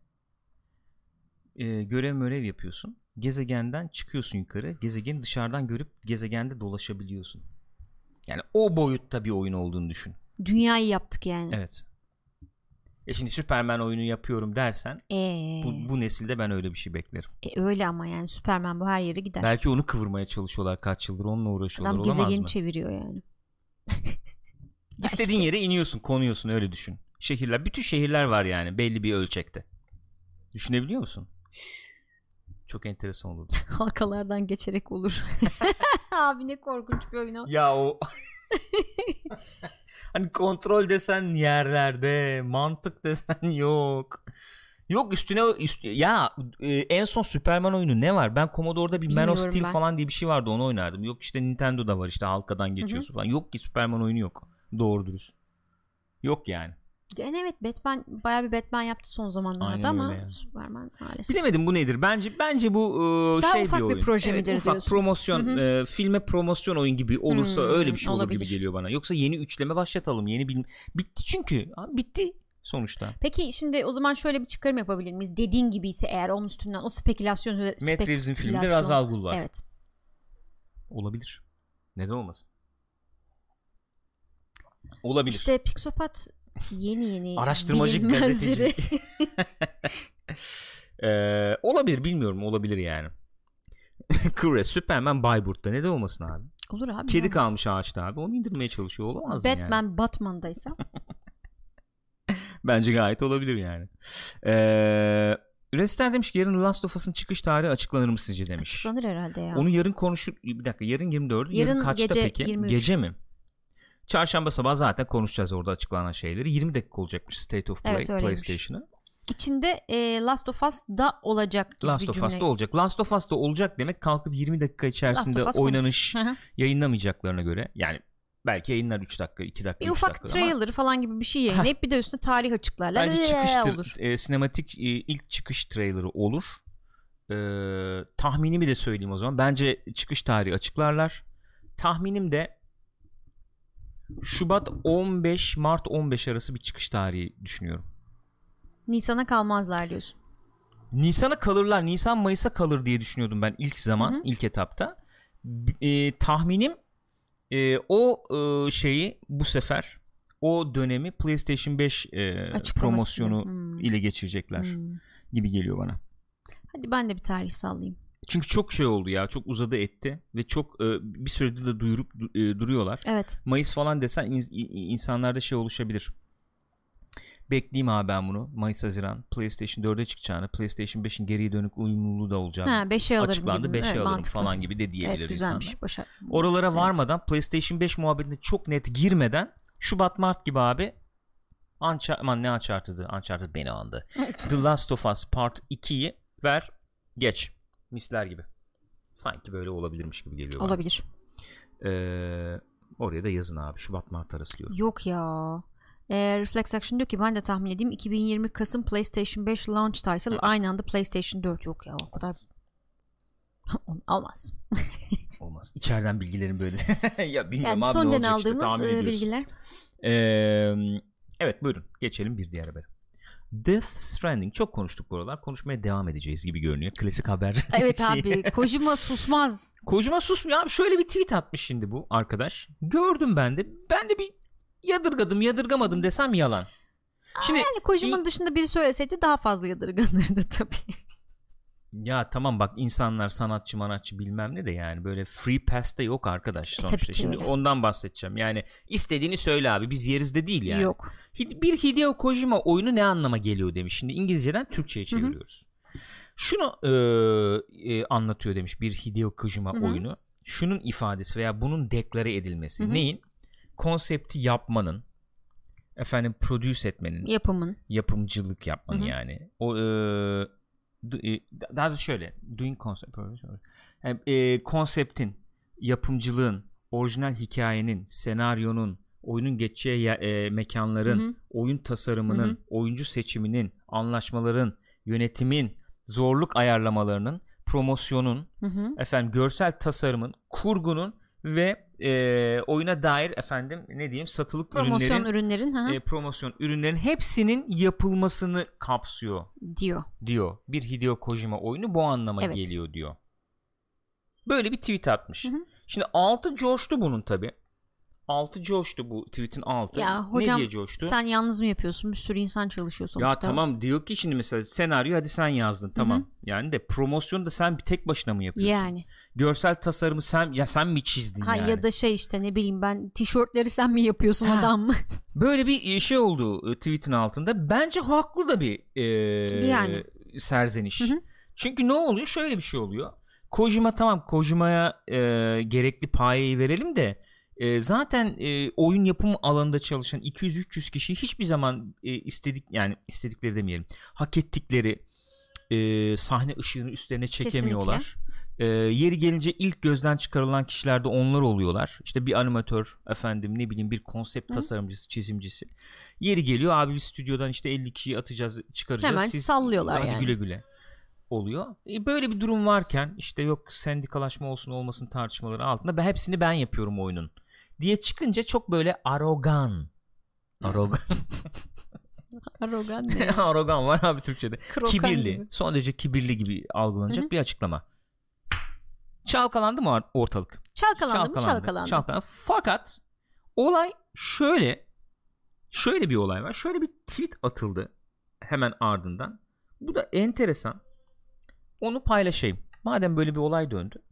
e, görev mörev yapıyorsun. Gezegenden çıkıyorsun yukarı. Gezegeni dışarıdan görüp gezegende dolaşabiliyorsun. Yani o boyutta bir oyun olduğunu düşün. Dünyayı yaptık yani. Evet. E şimdi Superman oyunu yapıyorum dersen Ee, bu, bu nesilde ben öyle bir şey beklerim. e, öyle ama yani Superman bu her yere gider. Belki onu kıvırmaya çalışıyorlar kaç yıldır onunla uğraşıyorlar Adam olamaz gezegeni mı? çeviriyor yani. (laughs) İstediğin yere iniyorsun konuyorsun öyle düşün. Şehirler bütün şehirler var yani belli bir ölçekte. Düşünebiliyor musun? Çok enteresan olur. (laughs) Halkalardan geçerek olur. (laughs) Abi ne korkunç bir oyun o. ya o (laughs) hani kontrol desen yerlerde, mantık desen (laughs) yok. Yok üstüne üst, ya e, en son Superman oyunu ne var? Ben Commodore'da bir Man of Bilmiyorum Steel ben. falan diye bir şey vardı onu oynardım. Yok işte Nintendo'da var işte halkadan geçiyorsun falan. Yok ki Superman oyunu yok. Doğru dürüst. Yok yani. Yani evet Batman bayağı bir Batman yaptı son zamanlarda Aynen ama öyle ya. Superman maalesef. Bilemedim bu nedir? Bence bence bu e, Daha şey ufak bir bir oyun. proje evet, midir ufak diyorsun. promosyon, e, filme promosyon oyun gibi olursa Hmm, öyle bir şey olur olabilir. gibi geliyor bana. Yoksa yeni üçleme başlatalım. Yeni bil bitti çünkü. Abi bitti sonuçta. Peki şimdi o zaman şöyle bir çıkarım yapabilir miyiz? Dediğin gibi ise eğer onun üstünden o spekülasyon Matt Reeves'in filminde spekülasyon- Ra's al Ghul var. Evet. Olabilir. Neden olmasın? Olabilir. İşte Pixopat yeni yeni Araştırmacı gazeteci. (laughs) (laughs) Ee, olabilir bilmiyorum olabilir yani. (laughs) Kıvre Superman Bayburt'ta neden olmasın abi? Olur abi. Kedi olmaz. kalmış ağaçta abi onu indirmeye çalışıyor olamaz mı yani? Batman Batman'daysa Bence gayet olabilir yani. Ee, Rester demiş ki yarın Last of Us'ın çıkış tarihi açıklanır mı sizce demiş. açıklanır herhalde ya. Onu yarın konuşur. Bir dakika yarın 24. Yarın, Yarın kaçta gece peki? 23. Gece mi? Çarşamba sabah zaten konuşacağız orada açıklanan şeyleri. 20 dakika olacakmış State of Play Evet. PlayStation'ı. İçinde e, Last of Us da olacak gibi Last of cümle. Us'ta olacak. Last of Us'ta olacak demek kalkıp 20 dakika içerisinde Us oynanış yayınlamayacaklarına göre yani belki yayınlar 3 dakika 2 dakika bir 3 ufak dakika ama trailer falan gibi bir şey yayınlayıp bir de üstüne tarih açıklarlar. bence Ee, çıkış olur. e, sinematik e, ilk çıkış trailerı olur. E, tahminimi de söyleyeyim o zaman. Bence çıkış tarihi açıklarlar. Tahminim de Şubat 15 Mart 15 arası bir çıkış tarihi düşünüyorum. Nisan'a kalmazlar diyorsun. Nisan'a kalırlar. Nisan Mayıs'a kalır diye düşünüyordum ben ilk zaman, Hı hı. ilk etapta. E, tahminim e, o e, şeyi bu sefer o dönemi PlayStation 5 e, promosyonu Hmm. ile geçirecekler Hmm. gibi geliyor bana. Hadi ben de bir tarih sallayayım. Çünkü çok şey oldu ya. Çok uzadı etti ve çok e, bir süredir de duyurup du- e, duruyorlar. Evet. Mayıs falan desen ins- i- insanlarda şey oluşabilir. Bekleyeyim abi ben bunu. Mayıs Haziran PlayStation 4'e çıkacağını, PlayStation 5'in geriye dönük uyumluluğu da olacağını Ha 5'e alırım. açıklandı. gibi. 5'e Evet, alırım mantıklı. falan gibi de diyebilir Evet insanlar. güzelmiş. Başa... Oralara Evet. varmadan PlayStation 5 muhabbetine çok net girmeden Şubat Mart gibi abi Unchar aman ne Uncharted'ı Uncharted beni andı. (laughs) The Last of Us Part 2'yi ver geç. Misler gibi. Sanki böyle olabilirmiş gibi geliyor bana. Olabilir. Ee, oraya da yazın abi Şubat Mart arası diyorum. Yok ya. E, Reflex Action diyor ki ben de tahmin edeyim 2020 Kasım PlayStation 5 launch title aynı anda PlayStation 4 yok ya o kadar olmaz. (laughs) (laughs) Olmaz. İçeriden bilgilerin böyle (laughs) ya bilmiyorum Yani abi ne sondan olacak işte, tahmin e, bilgiler. Ee, evet buyurun geçelim bir diğer habere. Death Stranding çok konuştuk bu aralar. Konuşmaya devam edeceğiz gibi görünüyor. Klasik haber. (laughs) Evet (laughs) abi Kojima susmaz. Kojima susmuyor abi. Şöyle bir tweet atmış şimdi bu arkadaş. Gördüm ben de. Ben de bir yadırgadım yadırgamadım desem yalan. Şimdi Yani Kojima'nın dışında biri söyleseydi daha fazla yadırganırdı (laughs) tabii. Ya tamam bak insanlar sanatçı manatçı bilmem ne de yani böyle free pass de yok arkadaş E, sonuçta. Şimdi öyle. ondan bahsedeceğim. Yani istediğini söyle abi biz yeriz de değil yani. Yok. Bir Hideo Kojima oyunu ne anlama geliyor demiş. Şimdi İngilizceden Türkçe'ye çeviriyoruz. Şunu e, e, anlatıyor demiş bir Hideo Kojima Hı hı. oyunu. Şunun ifadesi veya bunun deklare edilmesi. Hı hı. Neyin? Konsepti yapmanın efendim produce etmenin Yapımın. yapımcılık yapmanın Hı hı. yani. O e, e, daha da şöyle doing concept yani, e, konseptin, yapımcılığın, orijinal hikayenin, senaryonun, oyunun geçeceği ye- e, mekanların, Hı hı. oyun tasarımının, Hı hı. oyuncu seçiminin, anlaşmaların, yönetimin, zorluk ayarlamalarının, promosyonun, Hı hı. efendim görsel tasarımın, kurgunun ve e, oyuna dair efendim ne diyeyim satılık Promosyon ürünlerin ürünlerin hı, e, promosyon ürünlerin hepsinin yapılmasını kapsıyor diyor. diyor. Bir Hideo Kojima oyunu bu anlama Evet. geliyor diyor. Böyle bir tweet atmış. Hı hı. Şimdi altı coştu bunun tabi. Altı coştu bu tweetin altı. Ya hocam, ne diye coştu? Sen yalnız mı yapıyorsun? Bir sürü insan çalışıyor sonuçta. ya tamam diyor ki şimdi mesela senaryo hadi sen yazdın tamam. Yani de promosyonu da sen bir tek başına mı yapıyorsun? Yani. Görsel tasarımı sen ya sen mi çizdin Ha yani? ya da şey işte ne bileyim ben tişörtleri sen mi yapıyorsun adam mı? (laughs) Böyle bir şey oldu e, tweetin altında. Bence haklı da bir e, Yani. serzeniş. Hı hı. Çünkü ne oluyor? Şöyle bir şey oluyor. Kojima tamam Kojima'ya e, gerekli payeyi verelim de e, zaten e, oyun yapım alanında çalışan 200-300 kişi hiçbir zaman e, istedik yani istedikleri demeyelim hak ettikleri e, sahne ışığını üstlerine çekemiyorlar. E, yeri gelince ilk gözden çıkarılan kişiler de onlar oluyorlar. İşte bir animatör efendim ne bileyim bir konsept Hı. tasarımcısı, çizimcisi. Yeri geliyor abi biz stüdyodan işte 50 kişiyi atacağız, çıkaracağız. Hemen Siz sallıyorlar hadi yani. güle güle oluyor. E, böyle bir durum varken işte yok sendikalaşma olsun olmasın tartışmaları altında ben hepsini ben yapıyorum oyunun diye çıkınca çok böyle arogan Arogan. (laughs) Arrogan ne? (laughs) arogan var abi Türkçe'de. Krokan kibirli. gibi. Son derece kibirli gibi algılanacak Hı hı. bir açıklama. Çalkalandı mı ortalık? Çalkalandı mı çalkalandı. Çalkalandı. Fakat olay şöyle şöyle bir olay var. Şöyle bir tweet atıldı hemen ardından. Bu da enteresan. Onu paylaşayım. Madem böyle bir olay döndü.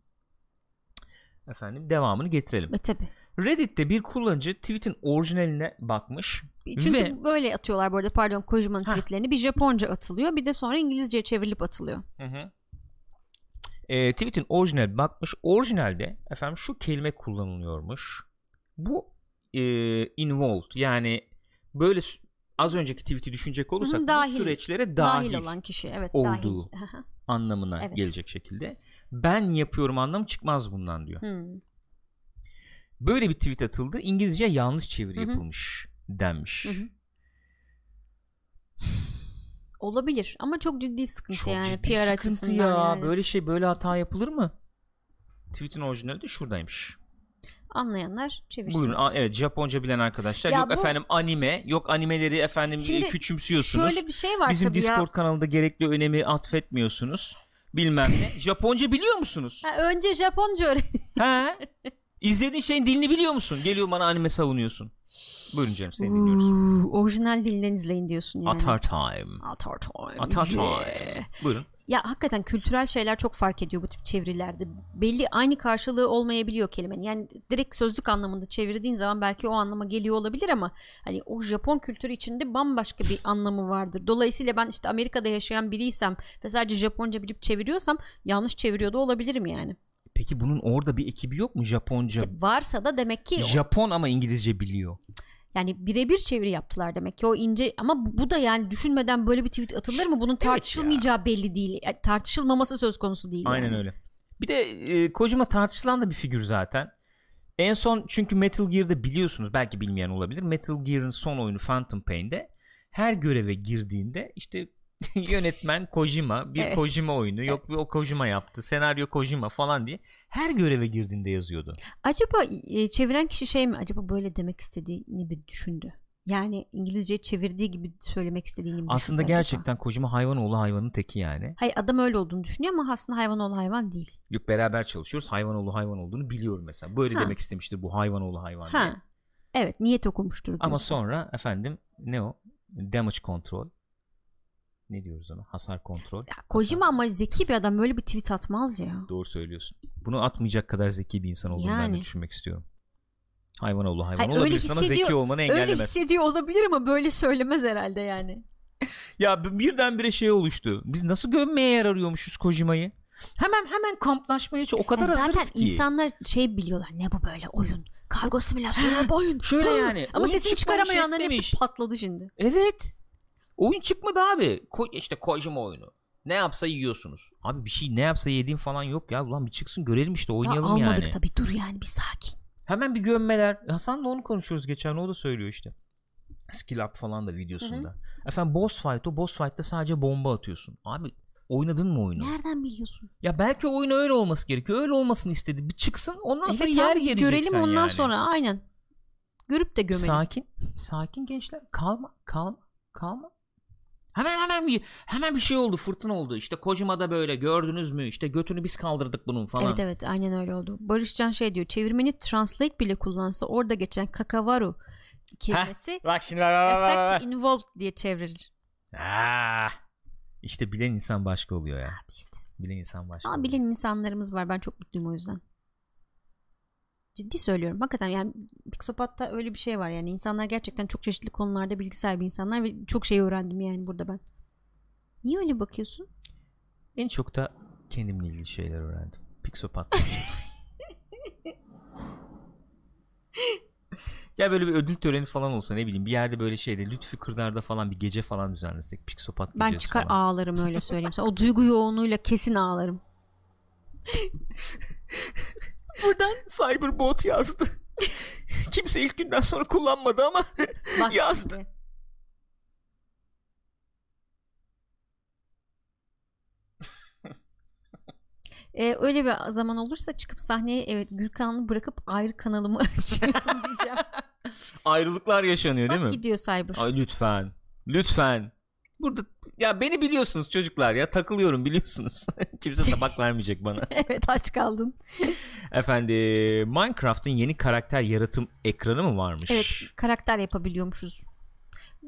Efendim devamını getirelim. E tabi. Reddit'te bir kullanıcı tweet'in orijinaline bakmış. Çünkü Ve- böyle atıyorlar bu arada pardon Kojima'nın tweetlerini. Bir Japonca atılıyor bir de sonra İngilizceye çevrilip atılıyor. Hı hı. E, tweet'in orijinal bakmış. Orijinalde efendim şu kelime kullanılıyormuş. Bu e, involved yani böyle az önceki tweet'i düşünecek olursak Hı hı, bu dahil. süreçlere Dahil, dahil, olan kişi evet olduğu. dahil. (laughs) Anlamına Evet. gelecek şekilde. Ben yapıyorum anlamı çıkmaz bundan diyor. Hmm. Böyle bir tweet atıldı. İngilizce yanlış çeviri Hı hı. yapılmış denmiş. Hı hı. Olabilir ama çok ciddi sıkıntı Çok yani ciddi PR sıkıntı ya. yani. Böyle şey böyle hata yapılır mı? Tweet'in orijinali de şuradaymış. Anlayanlar çevirsin. Buyurun. A- Evet Japonca bilen arkadaşlar. Ya yok bu- efendim anime, yok animeleri efendim Şimdi e, küçümsüyorsunuz. Şöyle bir şey var Bizim tabii Discord ya. kanalında gerekli önemi atfetmiyorsunuz. Bilmem ne. (laughs) Japonca biliyor musunuz? Ha, önce Japonca öğren. He? (laughs) İzlediğin şeyin dilini biliyor musun? Geliyor bana anime savunuyorsun. Buyurun canım seni dinliyoruz. Orijinal dilinden izleyin diyorsun yani. Atar time. Atar time. Atar Yeah. time. Buyurun. Ya hakikaten kültürel şeyler çok fark ediyor bu tip çevirilerde. Belli aynı karşılığı olmayabiliyor kelimenin. Yani direkt sözlük anlamında çevirdiğin zaman belki o anlama geliyor olabilir ama hani o Japon kültürü içinde bambaşka bir anlamı vardır. Dolayısıyla ben işte Amerika'da yaşayan biriysem ve sadece Japonca bilip çeviriyorsam yanlış çeviriyor da olabilirim yani. Peki bunun orada bir ekibi yok mu Japonca? İşte varsa da demek ki Japon ama İngilizce biliyor. yani birebir çeviri yaptılar demek ki o ince ama bu, da yani düşünmeden böyle bir tweet atılır mı? Bunun tartışılmayacağı belli değil. Yani tartışılmaması söz konusu değil. Aynen yani. öyle. Bir de e, Kojima tartışılan da bir figür zaten. En son çünkü Metal Gear'da biliyorsunuz belki bilmeyen olabilir. Metal Gear'ın son oyunu Phantom Pain'de her göreve girdiğinde işte (laughs) yönetmen Kojima bir Evet. Kojima oyunu yok bir o Kojima yaptı senaryo Kojima falan diye her göreve girdiğinde yazıyordu. Acaba e, çeviren kişi şey mi? Acaba böyle demek istediğini bir düşündü. Yani İngilizce çevirdiği gibi söylemek istediğini mi Aslında düşündü acaba? gerçekten Kojima hayvanoğlu hayvanın teki yani. Hayır adam öyle olduğunu düşünüyor ama aslında hayvan oğlu hayvan değil. Yok beraber çalışıyoruz hayvanoğlu hayvan olduğunu biliyorum mesela. Böyle Ha. demek istemiştir bu hayvan diye. Ha. Evet niyet okumuştur. Ama sonra efendim ne o? Damage control. Ne diyoruz ona hasar kontrol. Ya Kojima ama zeki bir adam böyle bir tweet atmaz ya. Doğru söylüyorsun. Bunu atmayacak kadar zeki bir insan olduğunu ben de Yani. düşünmek istiyorum. Hayvan oğlu hayvan Hayır, öyle olabilirsin ama zeki olmanı Öyle engellemez. hissediyor olabilir ama böyle söylemez herhalde yani. (laughs) Ya birdenbire şey oluştu. Biz nasıl gömmeye yer arıyormuşuz Kojima'yı? Hemen hemen kamplaşmaya o kadar Ya hazırız zaten ki. insanlar şey biliyorlar ne bu böyle oyun. Kargo simülasyonu bu oyun. Şöyle yani, Ama sesini çıkaramayanların hepsi patladı şimdi. Evet. Oyun çıkmadı abi. Ko işte Kojima oyunu. Ne yapsa yiyorsunuz. Abi bir şey ne yapsa yediğim falan yok ya. Ulan bir çıksın görelim işte Daha oynayalım almadık yani. tabii dur yani bir sakin. Hemen bir gömmeler. Hasan'la onu konuşuyoruz geçen o da söylüyor işte. Skill up falan da videosunda. Efendim boss fight o boss fight'ta sadece bomba atıyorsun. Abi oynadın mı oyunu? Nereden biliyorsun? Ya belki oyun öyle olması gerekiyor. Öyle olmasını istedi. Bir çıksın ondan sonra Evet yer abi, geleceksen görelim ondan yani. sonra aynen. Görüp de gömelim. Sakin. Sakin gençler. Kalma. Kalma. Kalma. Hemen hemen bir hemen bir şey oldu. Fırtına oldu. İşte Kojima'da böyle gördünüz mü? İşte götünü biz kaldırdık bunun falan. Evet evet aynen öyle oldu. Barışcan şey diyor çevirmeni translate bile kullansa orada geçen kakavaru kelimesi Bak şimdi bak bak. effect involved diye çevrilir. Ah. İşte bilen insan başka oluyor ya. İşte. Bilen insan başka. Ama oluyor. bilen insanlarımız var. Ben çok mutluyum o yüzden. Ciddi söylüyorum. Hakikaten yani Pixopat'ta öyle bir şey var yani. insanlar gerçekten çok çeşitli konularda bilgi sahibi insanlar ve çok şey öğrendim yani burada ben. Niye öyle bakıyorsun? En çok da kendimle ilgili şeyler öğrendim. Pixopat. (laughs) ya böyle bir ödül töreni falan olsa ne bileyim bir yerde böyle şeyde Lütfü Kırdar'da falan bir gece falan düzenlesek Pixopat Ben gecesi çıkar falan. ağlarım öyle söyleyeyim. sana. O (laughs) duygu yoğunluğuyla kesin ağlarım. (laughs) Buradan Cyberbot yazdı. (laughs) Kimse ilk günden sonra kullanmadı ama (laughs) Bak Yazdı. şimdi. Ee, (laughs) öyle bir zaman olursa çıkıp sahneye evet Gürkan'ı bırakıp ayrı kanalımı açıyorum diyeceğim. ayrılıklar yaşanıyor değil Bak mi? gidiyor Cyber. Ay lütfen. Lütfen. Burada ya beni biliyorsunuz çocuklar ya takılıyorum biliyorsunuz. (laughs) Kimse tabak (laughs) vermeyecek bana. evet aç kaldın. Efendim Minecraft'ın yeni karakter yaratım ekranı mı varmış? Evet karakter yapabiliyormuşuz.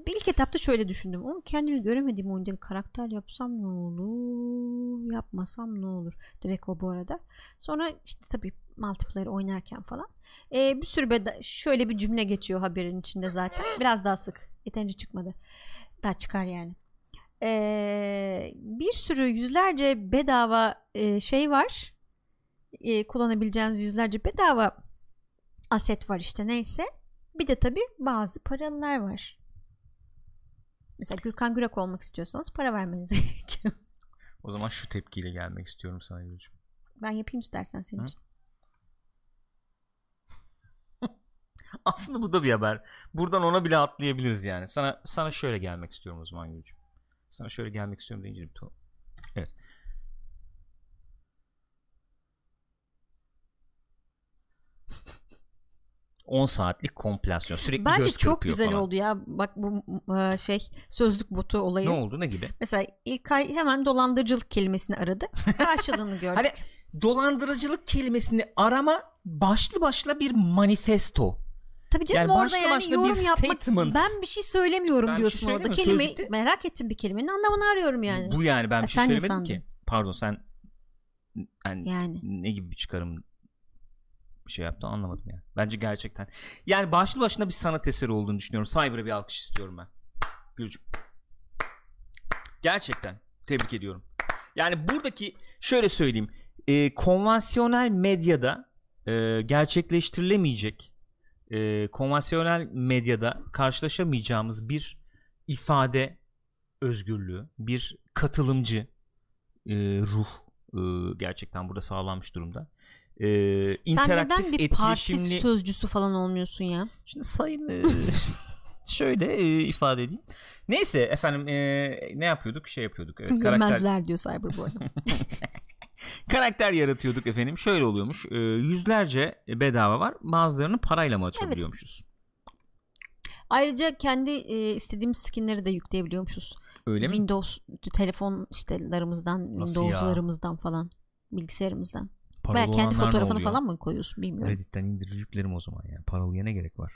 Bir ilk etapta şöyle düşündüm. Oğlum kendimi göremediğim oyunda karakter yapsam ne olur? Yapmasam ne olur? Direkt o bu arada. Sonra işte tabii multiplayer oynarken falan. Ee, bir sürü beda- şöyle bir cümle geçiyor haberin içinde zaten. Biraz daha sık. Yeterince çıkmadı. Daha çıkar yani. Ee, bir sürü yüzlerce bedava e, şey var. E, kullanabileceğiniz yüzlerce bedava aset var işte neyse. Bir de tabii bazı paralılar var. Mesela Gürkan Gürak olmak istiyorsanız para vermeniz (laughs) gerekiyor. O zaman şu tepkiyle gelmek istiyorum sana Gülcüm. Ben yapayım istersen senin Hı? için. (laughs) Aslında bu da bir haber. Buradan ona bile atlayabiliriz yani. Sana sana şöyle gelmek istiyorum o zaman Gülcüm. Sana şöyle gelmek istiyorum deyince bir to- Evet. ...10 saatlik komplasyon. Sürekli Bence göz çok güzel falan. oldu ya. Bak bu e, şey sözlük botu olayı. Ne oldu ne gibi? Mesela İlkay hemen dolandırıcılık kelimesini aradı. (laughs) Karşılığını gördük. Hani dolandırıcılık kelimesini arama başlı başla bir manifesto. Tabii canım yani orada yani başına bir yorum yapmak. statement. Ben bir şey söylemiyorum Ben bir diyorsun şey orada. Kelime Sözlükte- merak ettim bir kelimenin anlamını arıyorum yani. Bu yani ben Ha, bir şey söylemedim sandın? ki. Pardon sen yani, Yani. ne gibi bir çıkarım bir şey yaptı anlamadım yani. Bence gerçekten. Yani başlı başına bir sanat eseri olduğunu düşünüyorum. Cyber'a bir alkış istiyorum ben. Gülcüm. Gerçekten tebrik ediyorum. Yani buradaki şöyle söyleyeyim. e, konvansiyonel medyada e, gerçekleştirilemeyecek e, konvansiyonel medyada karşılaşamayacağımız bir ifade özgürlüğü, bir katılımcı e, ruh e, gerçekten burada sağlanmış durumda. E, Sen interaktif, neden bir parti sözcüsü falan olmuyorsun ya? Şimdi sayın e, (laughs) şöyle e, ifade edeyim. Neyse efendim e, ne yapıyorduk? Şey yapıyorduk. Evet, karakter, Yemezler diyor Cyber bu (laughs) arada. (laughs) karakter yaratıyorduk efendim. Şöyle oluyormuş. e, yüzlerce bedava var. Bazılarını parayla mı açabiliyormuşuz? Ayrıca kendi e, istediğimiz skinleri de yükleyebiliyormuşuz. Öyle mi? Windows telefon işlerimizden, Nasıl? Windows'larımızdan falan, bilgisayarımızdan. Paralı Veya kendi fotoğrafını falan mı koyuyorsun bilmiyorum. Reddit'ten indirir yüklerim o zaman ya. Paralıya ne gerek var?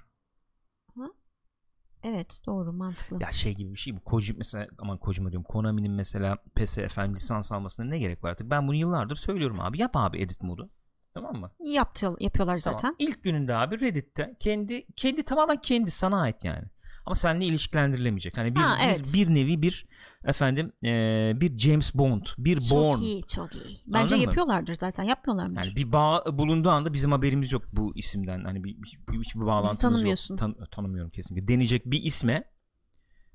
Evet doğru mantıklı. Ya şey gibi bir şey bu. Koji mesela aman Kojima diyorum. Konami'nin mesela PS efendim lisans almasına ne gerek var artık? Ben bunu yıllardır söylüyorum abi. Yap abi edit modu. Tamam mı? Yaptı, yapıyorlar zaten. Tamam. İlk gününde abi Reddit'te kendi kendi tamamen kendi sana ait yani. Ama seninle ilişkilendirilemeyecek. Hani bir, ha, evet. bir, bir nevi bir efendim e, bir James Bond, bir çok Bourne. Çok iyi, çok iyi. Bence Anladın yapıyorlardır mı? zaten. Yapmıyorlar mı? Yani bir bağ bulunduğu anda bizim haberimiz yok bu isimden. Hani bir hiçbir bir, bir bağlantımız tanımıyorsun. yok. Tan tanımıyorum kesinlikle. Deneyecek bir isme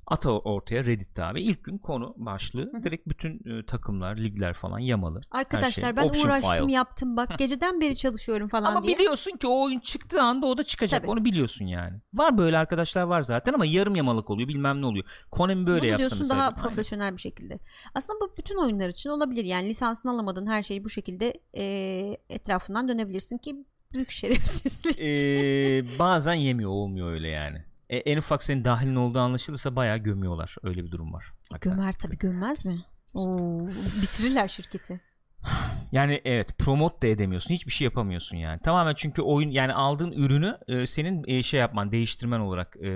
ata ortaya Reddit'te abi. İlk gün konu başlığı direkt bütün e, takımlar, ligler falan yamalı. Arkadaşlar şey. ben Option uğraştım file. yaptım bak geceden beri çalışıyorum falan ama diye. Ama biliyorsun ki o oyun çıktığı anda o da çıkacak. Tabii. Onu biliyorsun yani. Var böyle arkadaşlar var zaten ama yarım yamalık oluyor bilmem ne oluyor. Konami böyle Bunu yapsa mesela. daha profesyonel Aynen. bir şekilde. Aslında bu bütün oyunlar için olabilir. Yani lisansını alamadın her şeyi bu şekilde e, etrafından dönebilirsin ki büyük (laughs) şerefsizlik. ee, bazen yemiyor olmuyor öyle yani e, en ufak senin dahilin olduğu anlaşılırsa bayağı gömüyorlar. Öyle bir durum var. Hakikaten. Gömer tabii gömmez mi? Oo, bitirirler şirketi. Yani evet promote da edemiyorsun. Hiçbir şey yapamıyorsun yani. Tamamen çünkü oyun yani aldığın ürünü e, senin e, şey yapman, değiştirmen olarak e,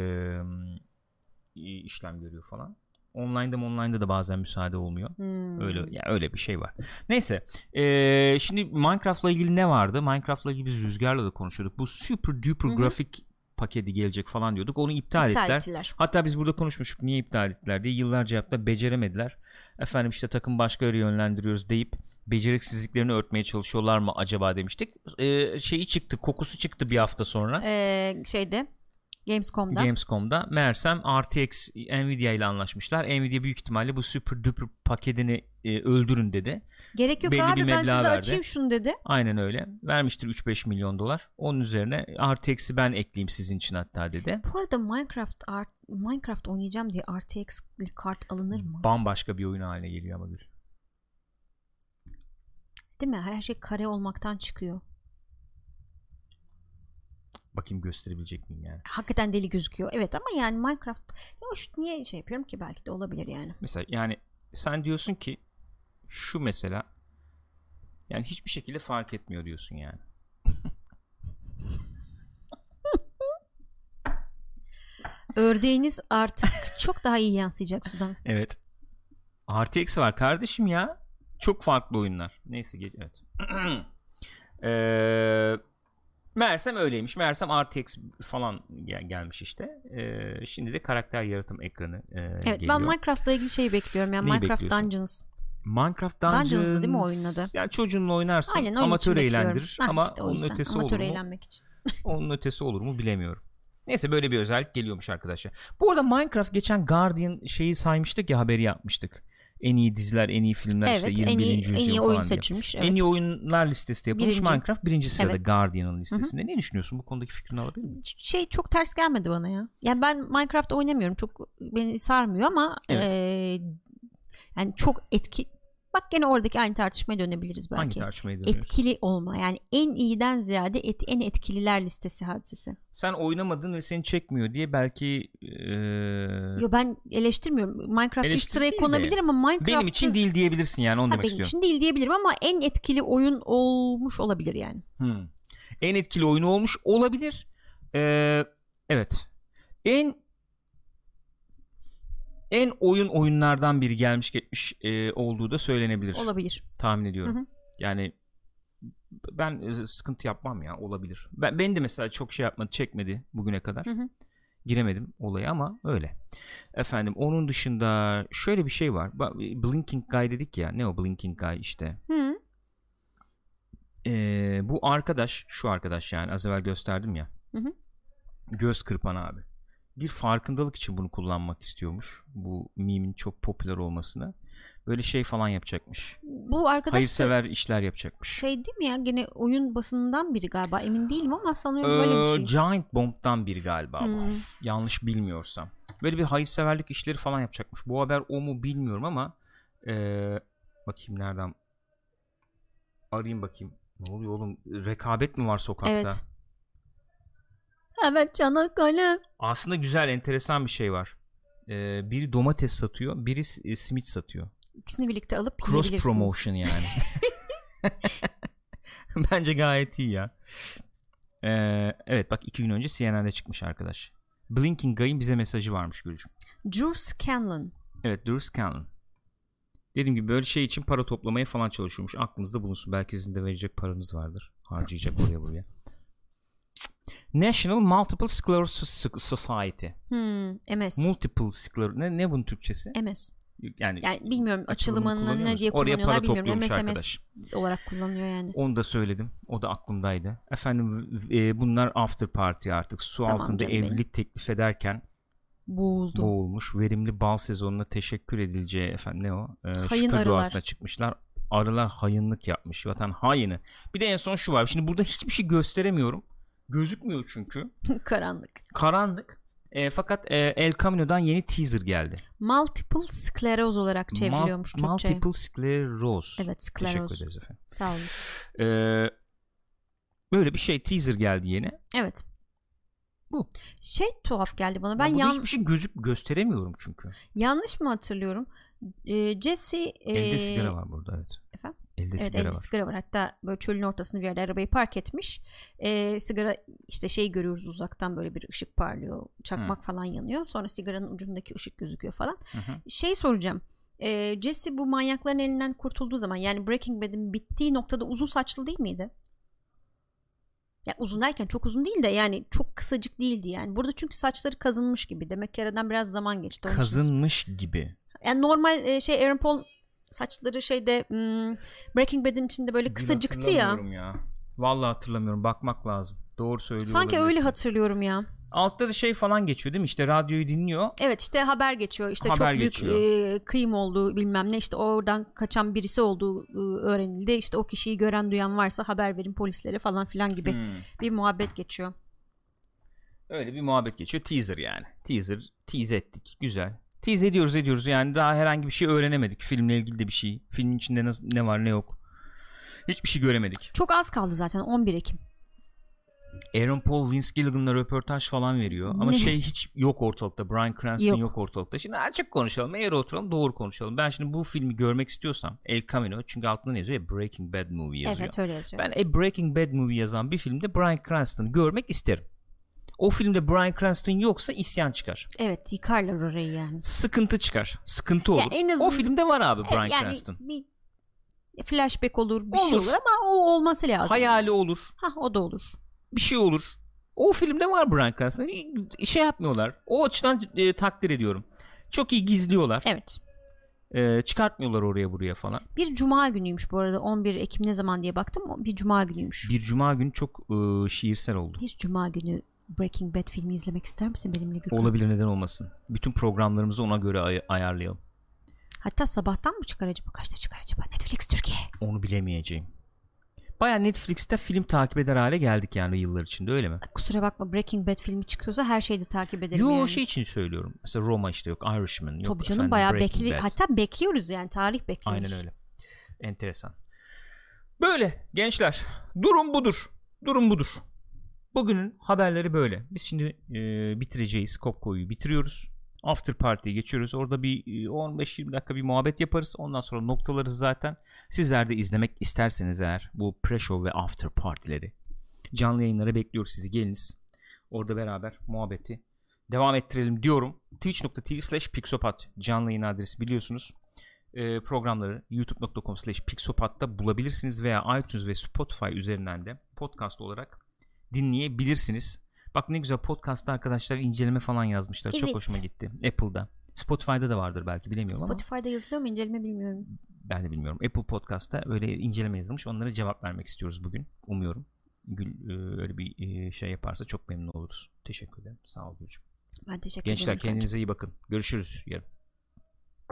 işlem görüyor falan. Online'da online'da da bazen müsaade olmuyor. Hmm. Öyle ya öyle bir şey var. Neyse. E, şimdi Minecraft'la ilgili ne vardı? Minecraft'la ilgili biz Rüzgar'la da konuşuyorduk. Bu super duper grafik paketi gelecek falan diyorduk. Onu iptal, iptal ettiler. ettiler. Hatta biz burada konuşmuştuk niye iptal ettiler diye. Yıllarca yaptılar beceremediler. Efendim işte takım başka yere yönlendiriyoruz deyip beceriksizliklerini örtmeye çalışıyorlar mı acaba demiştik. Ee, şeyi çıktı kokusu çıktı bir hafta sonra. Ee, şeyde Gamescom'da. Gamescom'da Mersem RTX Nvidia ile anlaşmışlar. Nvidia büyük ihtimalle bu super duper paketini e, öldürün dedi. Gerek yok Belli abi ben size verdi. açayım şunu dedi. Aynen öyle. Vermiştir 3-5 milyon dolar. Onun üzerine RTX'i ben ekleyeyim sizin için hatta dedi. Bu arada Minecraft art, Minecraft oynayacağım diye RTX kart alınır mı? Bambaşka bir oyun haline geliyor ama Gül. Değil mi? Her şey kare olmaktan çıkıyor. Bakayım gösterebilecek miyim yani. Hakikaten deli gözüküyor. Evet ama yani Minecraft ya şu niye şey yapıyorum ki belki de olabilir yani. Mesela yani sen diyorsun ki şu mesela yani hiçbir şekilde fark etmiyor diyorsun yani. (laughs) Ördeğiniz artık çok daha iyi yansıyacak sudan. Evet. Artı eksi var kardeşim ya. Çok farklı oyunlar. Neyse evet. Eee (clears throat) Mersem öyleymiş. Mersem RTX falan gel- gelmiş işte. Ee, şimdi de karakter yaratım ekranı e, evet, geliyor. ben Minecraft'la ilgili şeyi bekliyorum. Yani Neyi Minecraft Dungeons. Minecraft Dungeons. Dungeons'dı değil mi oyunun adı? Yani çocuğunla oynarsın. Aynen, amatör eğlendirir. Hah, ama işte onun ötesi amatör olur mu? eğlenmek için. (laughs) onun ötesi olur mu bilemiyorum. Neyse böyle bir özellik geliyormuş arkadaşlar. Bu arada Minecraft geçen Guardian şeyi saymıştık ya haberi yapmıştık en iyi diziler, en iyi filmler evet, işte 21. En iyi, yüzyıl en iyi oyun seçilmiş. Evet. En iyi oyunlar listesi yapılmış. Birinci. Minecraft birinci sırada evet. Guardian'ın listesinde. Hı-hı. Ne düşünüyorsun bu konudaki fikrini alabilir miyim? Şey çok ters gelmedi bana ya. Yani ben Minecraft oynamıyorum. Çok beni sarmıyor ama evet. e, yani çok etki Bak gene oradaki aynı tartışmaya dönebiliriz belki. Hangi tartışmaya dönüyoruz? Etkili olma yani en iyiden ziyade et, en etkililer listesi hadisesi. Sen oynamadın ve seni çekmiyor diye belki ee... Yo ben eleştirmiyorum. Minecraft ilk sıraya konabilir ama Minecraft benim için değil diyebilirsin yani onu ha, demek benim istiyorum. Benim için değil diyebilirim ama en etkili oyun olmuş olabilir yani. Hmm. En etkili oyun olmuş olabilir. Ee, evet. En en oyun oyunlardan biri gelmiş geçmiş e, olduğu da söylenebilir. Olabilir. Tahmin ediyorum. Hı hı. Yani ben e, sıkıntı yapmam ya olabilir. Ben beni de mesela çok şey yapmadı, çekmedi bugüne kadar. Hı hı. Giremedim olaya ama öyle. Efendim onun dışında şöyle bir şey var. Blinking Guy dedik ya. Ne o Blinking Guy işte. Hı. Ee, bu arkadaş, şu arkadaş yani az evvel gösterdim ya. Hı hı. Göz kırpan abi bir farkındalık için bunu kullanmak istiyormuş. Bu meme'in çok popüler olmasını. Böyle şey falan yapacakmış. Bu arkadaş hayırsever işler yapacakmış. Şey değil mi ya gene oyun basınından biri galiba emin değilim ama sanıyorum ee, böyle bir şey. Giant Bomb'dan biri galiba hmm. bu. Yanlış bilmiyorsam. Böyle bir hayırseverlik işleri falan yapacakmış. Bu haber o mu bilmiyorum ama ee, bakayım nereden arayayım bakayım. Ne oluyor oğlum? Rekabet mi var sokakta? Evet. Evet Çanakkale. Aslında güzel enteresan bir şey var. Ee, biri domates satıyor, biri e, simit satıyor. İkisini birlikte alıp Cross promotion yani. (laughs) (laughs) Bence gayet iyi ya. Ee, evet bak iki gün önce CNN'de çıkmış arkadaş. Blinking Guy'ın bize mesajı varmış Gülcüm. Drew Scanlon. Evet Drew Scanlon. Dediğim gibi böyle şey için para toplamaya falan çalışıyormuş. Aklınızda bulunsun. Belki sizin de verecek paranız vardır. Harcayacak oraya buraya. (laughs) National Multiple Sclerosis Society. Hmm, MS. Multiple Sclerosis. Ne, ne bunun Türkçesi? MS. Yani, Yani bilmiyorum açılımını ne diye Oraya kullanıyorlar para bilmiyorum. MS arkadaş. olarak kullanıyor yani. Onu da söyledim. O da aklımdaydı. Efendim e, bunlar after party artık. Su Tamam altında canım benim. evlilik teklif ederken Boğuldu. boğulmuş. Verimli bal sezonuna teşekkür edileceği efendim ne o? E, Hayın şükür arılar. duasına çıkmışlar. Arılar hayınlık yapmış. Vatan haini. Bir de en son şu var. Şimdi burada hiçbir şey gösteremiyorum. Gözükmüyor çünkü. (laughs) Karanlık. Karanlık. E, fakat e, El Camino'dan yeni teaser geldi. Multiple skleroz olarak çevriliyormuş Mul- Türkçe. Multiple sclerosis. Evet Teşekkür skleroz. ederiz efendim. Sağ olun. Ee, böyle bir şey teaser geldi yeni. Evet. Bu. Şey tuhaf geldi bana. Ben burada yan- hiçbir şey gözük gösteremiyorum çünkü. yanlış mı hatırlıyorum? Ee, Jesse Elde ee, sigara var burada evet. Elde Evet sigara elde var. sigara var. Hatta böyle çölün ortasında bir yerde arabayı park etmiş. Ee, sigara işte şey görüyoruz uzaktan böyle bir ışık parlıyor. Çakmak falan yanıyor. Sonra sigaranın ucundaki ışık gözüküyor falan. Hı hı. Şey soracağım. Ee, Jesse bu manyakların elinden kurtulduğu zaman yani Breaking Bad'in bittiği noktada uzun saçlı değil miydi? Ya uzun derken çok uzun değil de yani çok kısacık değildi yani. Burada çünkü saçları kazınmış gibi. Demek ki aradan biraz zaman geçti. Onun için- Kazınmış gibi. Yani normal e, şey Aaron Paul saçları şeyde hmm, Breaking Bad'in içinde böyle kısacıktı ya. Ya. Vallahi hatırlamıyorum. Bakmak lazım. Doğru söylüyor Sanki öyle olabilirsin. hatırlıyorum ya. Altta da şey falan geçiyor değil mi? İşte radyoyu dinliyor. Evet işte haber geçiyor. İşte Haber çok büyük geçiyor. e, kıyım olduğu bilmem ne işte oradan kaçan birisi olduğu e, öğrenildi. İşte o kişiyi gören duyan varsa haber verin polislere falan filan gibi Hmm. bir muhabbet geçiyor. Öyle bir muhabbet geçiyor. Teaser yani. Teaser. Tease ettik. Güzel. Tease ediyoruz ediyoruz. Yani daha herhangi bir şey öğrenemedik. Filmle ilgili de bir şey. Filmin içinde nasıl, ne var ne yok. Hiçbir şey göremedik. Çok az kaldı zaten 11 Ekim. Aaron Paul Vince Gilligan'la röportaj falan veriyor. Ama Ne? şey hiç yok ortalıkta. Bryan Cranston Yok. yok. ortalıkta. Şimdi açık konuşalım. Eğer oturalım doğru konuşalım. Ben şimdi bu filmi görmek istiyorsam El Camino çünkü altında ne yazıyor ya Breaking Bad Movie yazıyor. Evet öyle yazıyor. Ben A Breaking Bad Movie yazan bir filmde Bryan Cranston'ı görmek isterim. O filmde Bryan Cranston yoksa isyan çıkar. Evet yıkarlar orayı yani. Sıkıntı çıkar. Sıkıntı olur. Ya en azından- O filmde var abi Bryan yani Cranston. bir flashback olur bir şey Olur. olur ama o olması lazım. Hayali olur. Ha o da olur. bir şey olur. O filmde var Bryan Cranston. Şey yapmıyorlar. O açıdan e, takdir ediyorum. Çok iyi gizliyorlar. Evet. E, çıkartmıyorlar oraya buraya falan. Bir cuma günüymüş bu arada 11 Ekim ne zaman diye baktım bir cuma günüymüş. Bir cuma günü çok e, şiirsel oldu. Bir cuma günü Breaking Bad filmi izlemek ister misin benimle Gürkan? Olabilir neden olmasın. Bütün programlarımızı ona göre ay- ayarlayalım. Hatta sabahtan mı çıkar acaba? Kaçta çıkar acaba? Netflix Türkiye. Onu bilemeyeceğim. Baya Netflix'te film takip eder hale geldik yani yıllar içinde öyle mi? Kusura bakma Breaking Bad filmi çıkıyorsa her şeyi de takip ederim Yo yani. şey için söylüyorum. Mesela Roma işte yok. Irishman yok. Tabii canım bayağı bekli Bad. hatta bekliyoruz yani tarih bekliyoruz. Aynen öyle. Enteresan. Böyle gençler. Durum budur. Durum budur. Bugünün haberleri böyle. Biz şimdi e, bitireceğiz. Kopko'yu bitiriyoruz. After Party'ye geçiyoruz. Orada bir e, 15-20 dakika bir muhabbet yaparız. Ondan sonra noktalarız zaten. Sizler de izlemek isterseniz eğer bu pre-show ve after partileri canlı yayınlara bekliyoruz sizi. Geliniz. Orada beraber muhabbeti devam ettirelim diyorum. Twitch.tv slash pixopat canlı yayın adresi biliyorsunuz e, programları youtube.com slash pixopat'ta bulabilirsiniz veya iTunes ve Spotify üzerinden de podcast olarak dinleyebilirsiniz. Bak ne güzel podcast'ta arkadaşlar inceleme falan yazmışlar. Çok Evet. hoşuma gitti. Apple'da. Spotify'da da vardır belki bilemiyorum ama Spotify'da yazılıyor mu inceleme bilmiyorum. ben de bilmiyorum. Apple Podcast'ta öyle inceleme yazılmış. Onlara cevap vermek istiyoruz bugün. Umuyorum. Gül e, öyle bir e, şey yaparsa çok memnun oluruz. Teşekkür ederim. Sağ ol Gülcüm. Ben teşekkür Gençler ederim. Gürkan'cığım. kendinize iyi bakın. Görüşürüz yarın.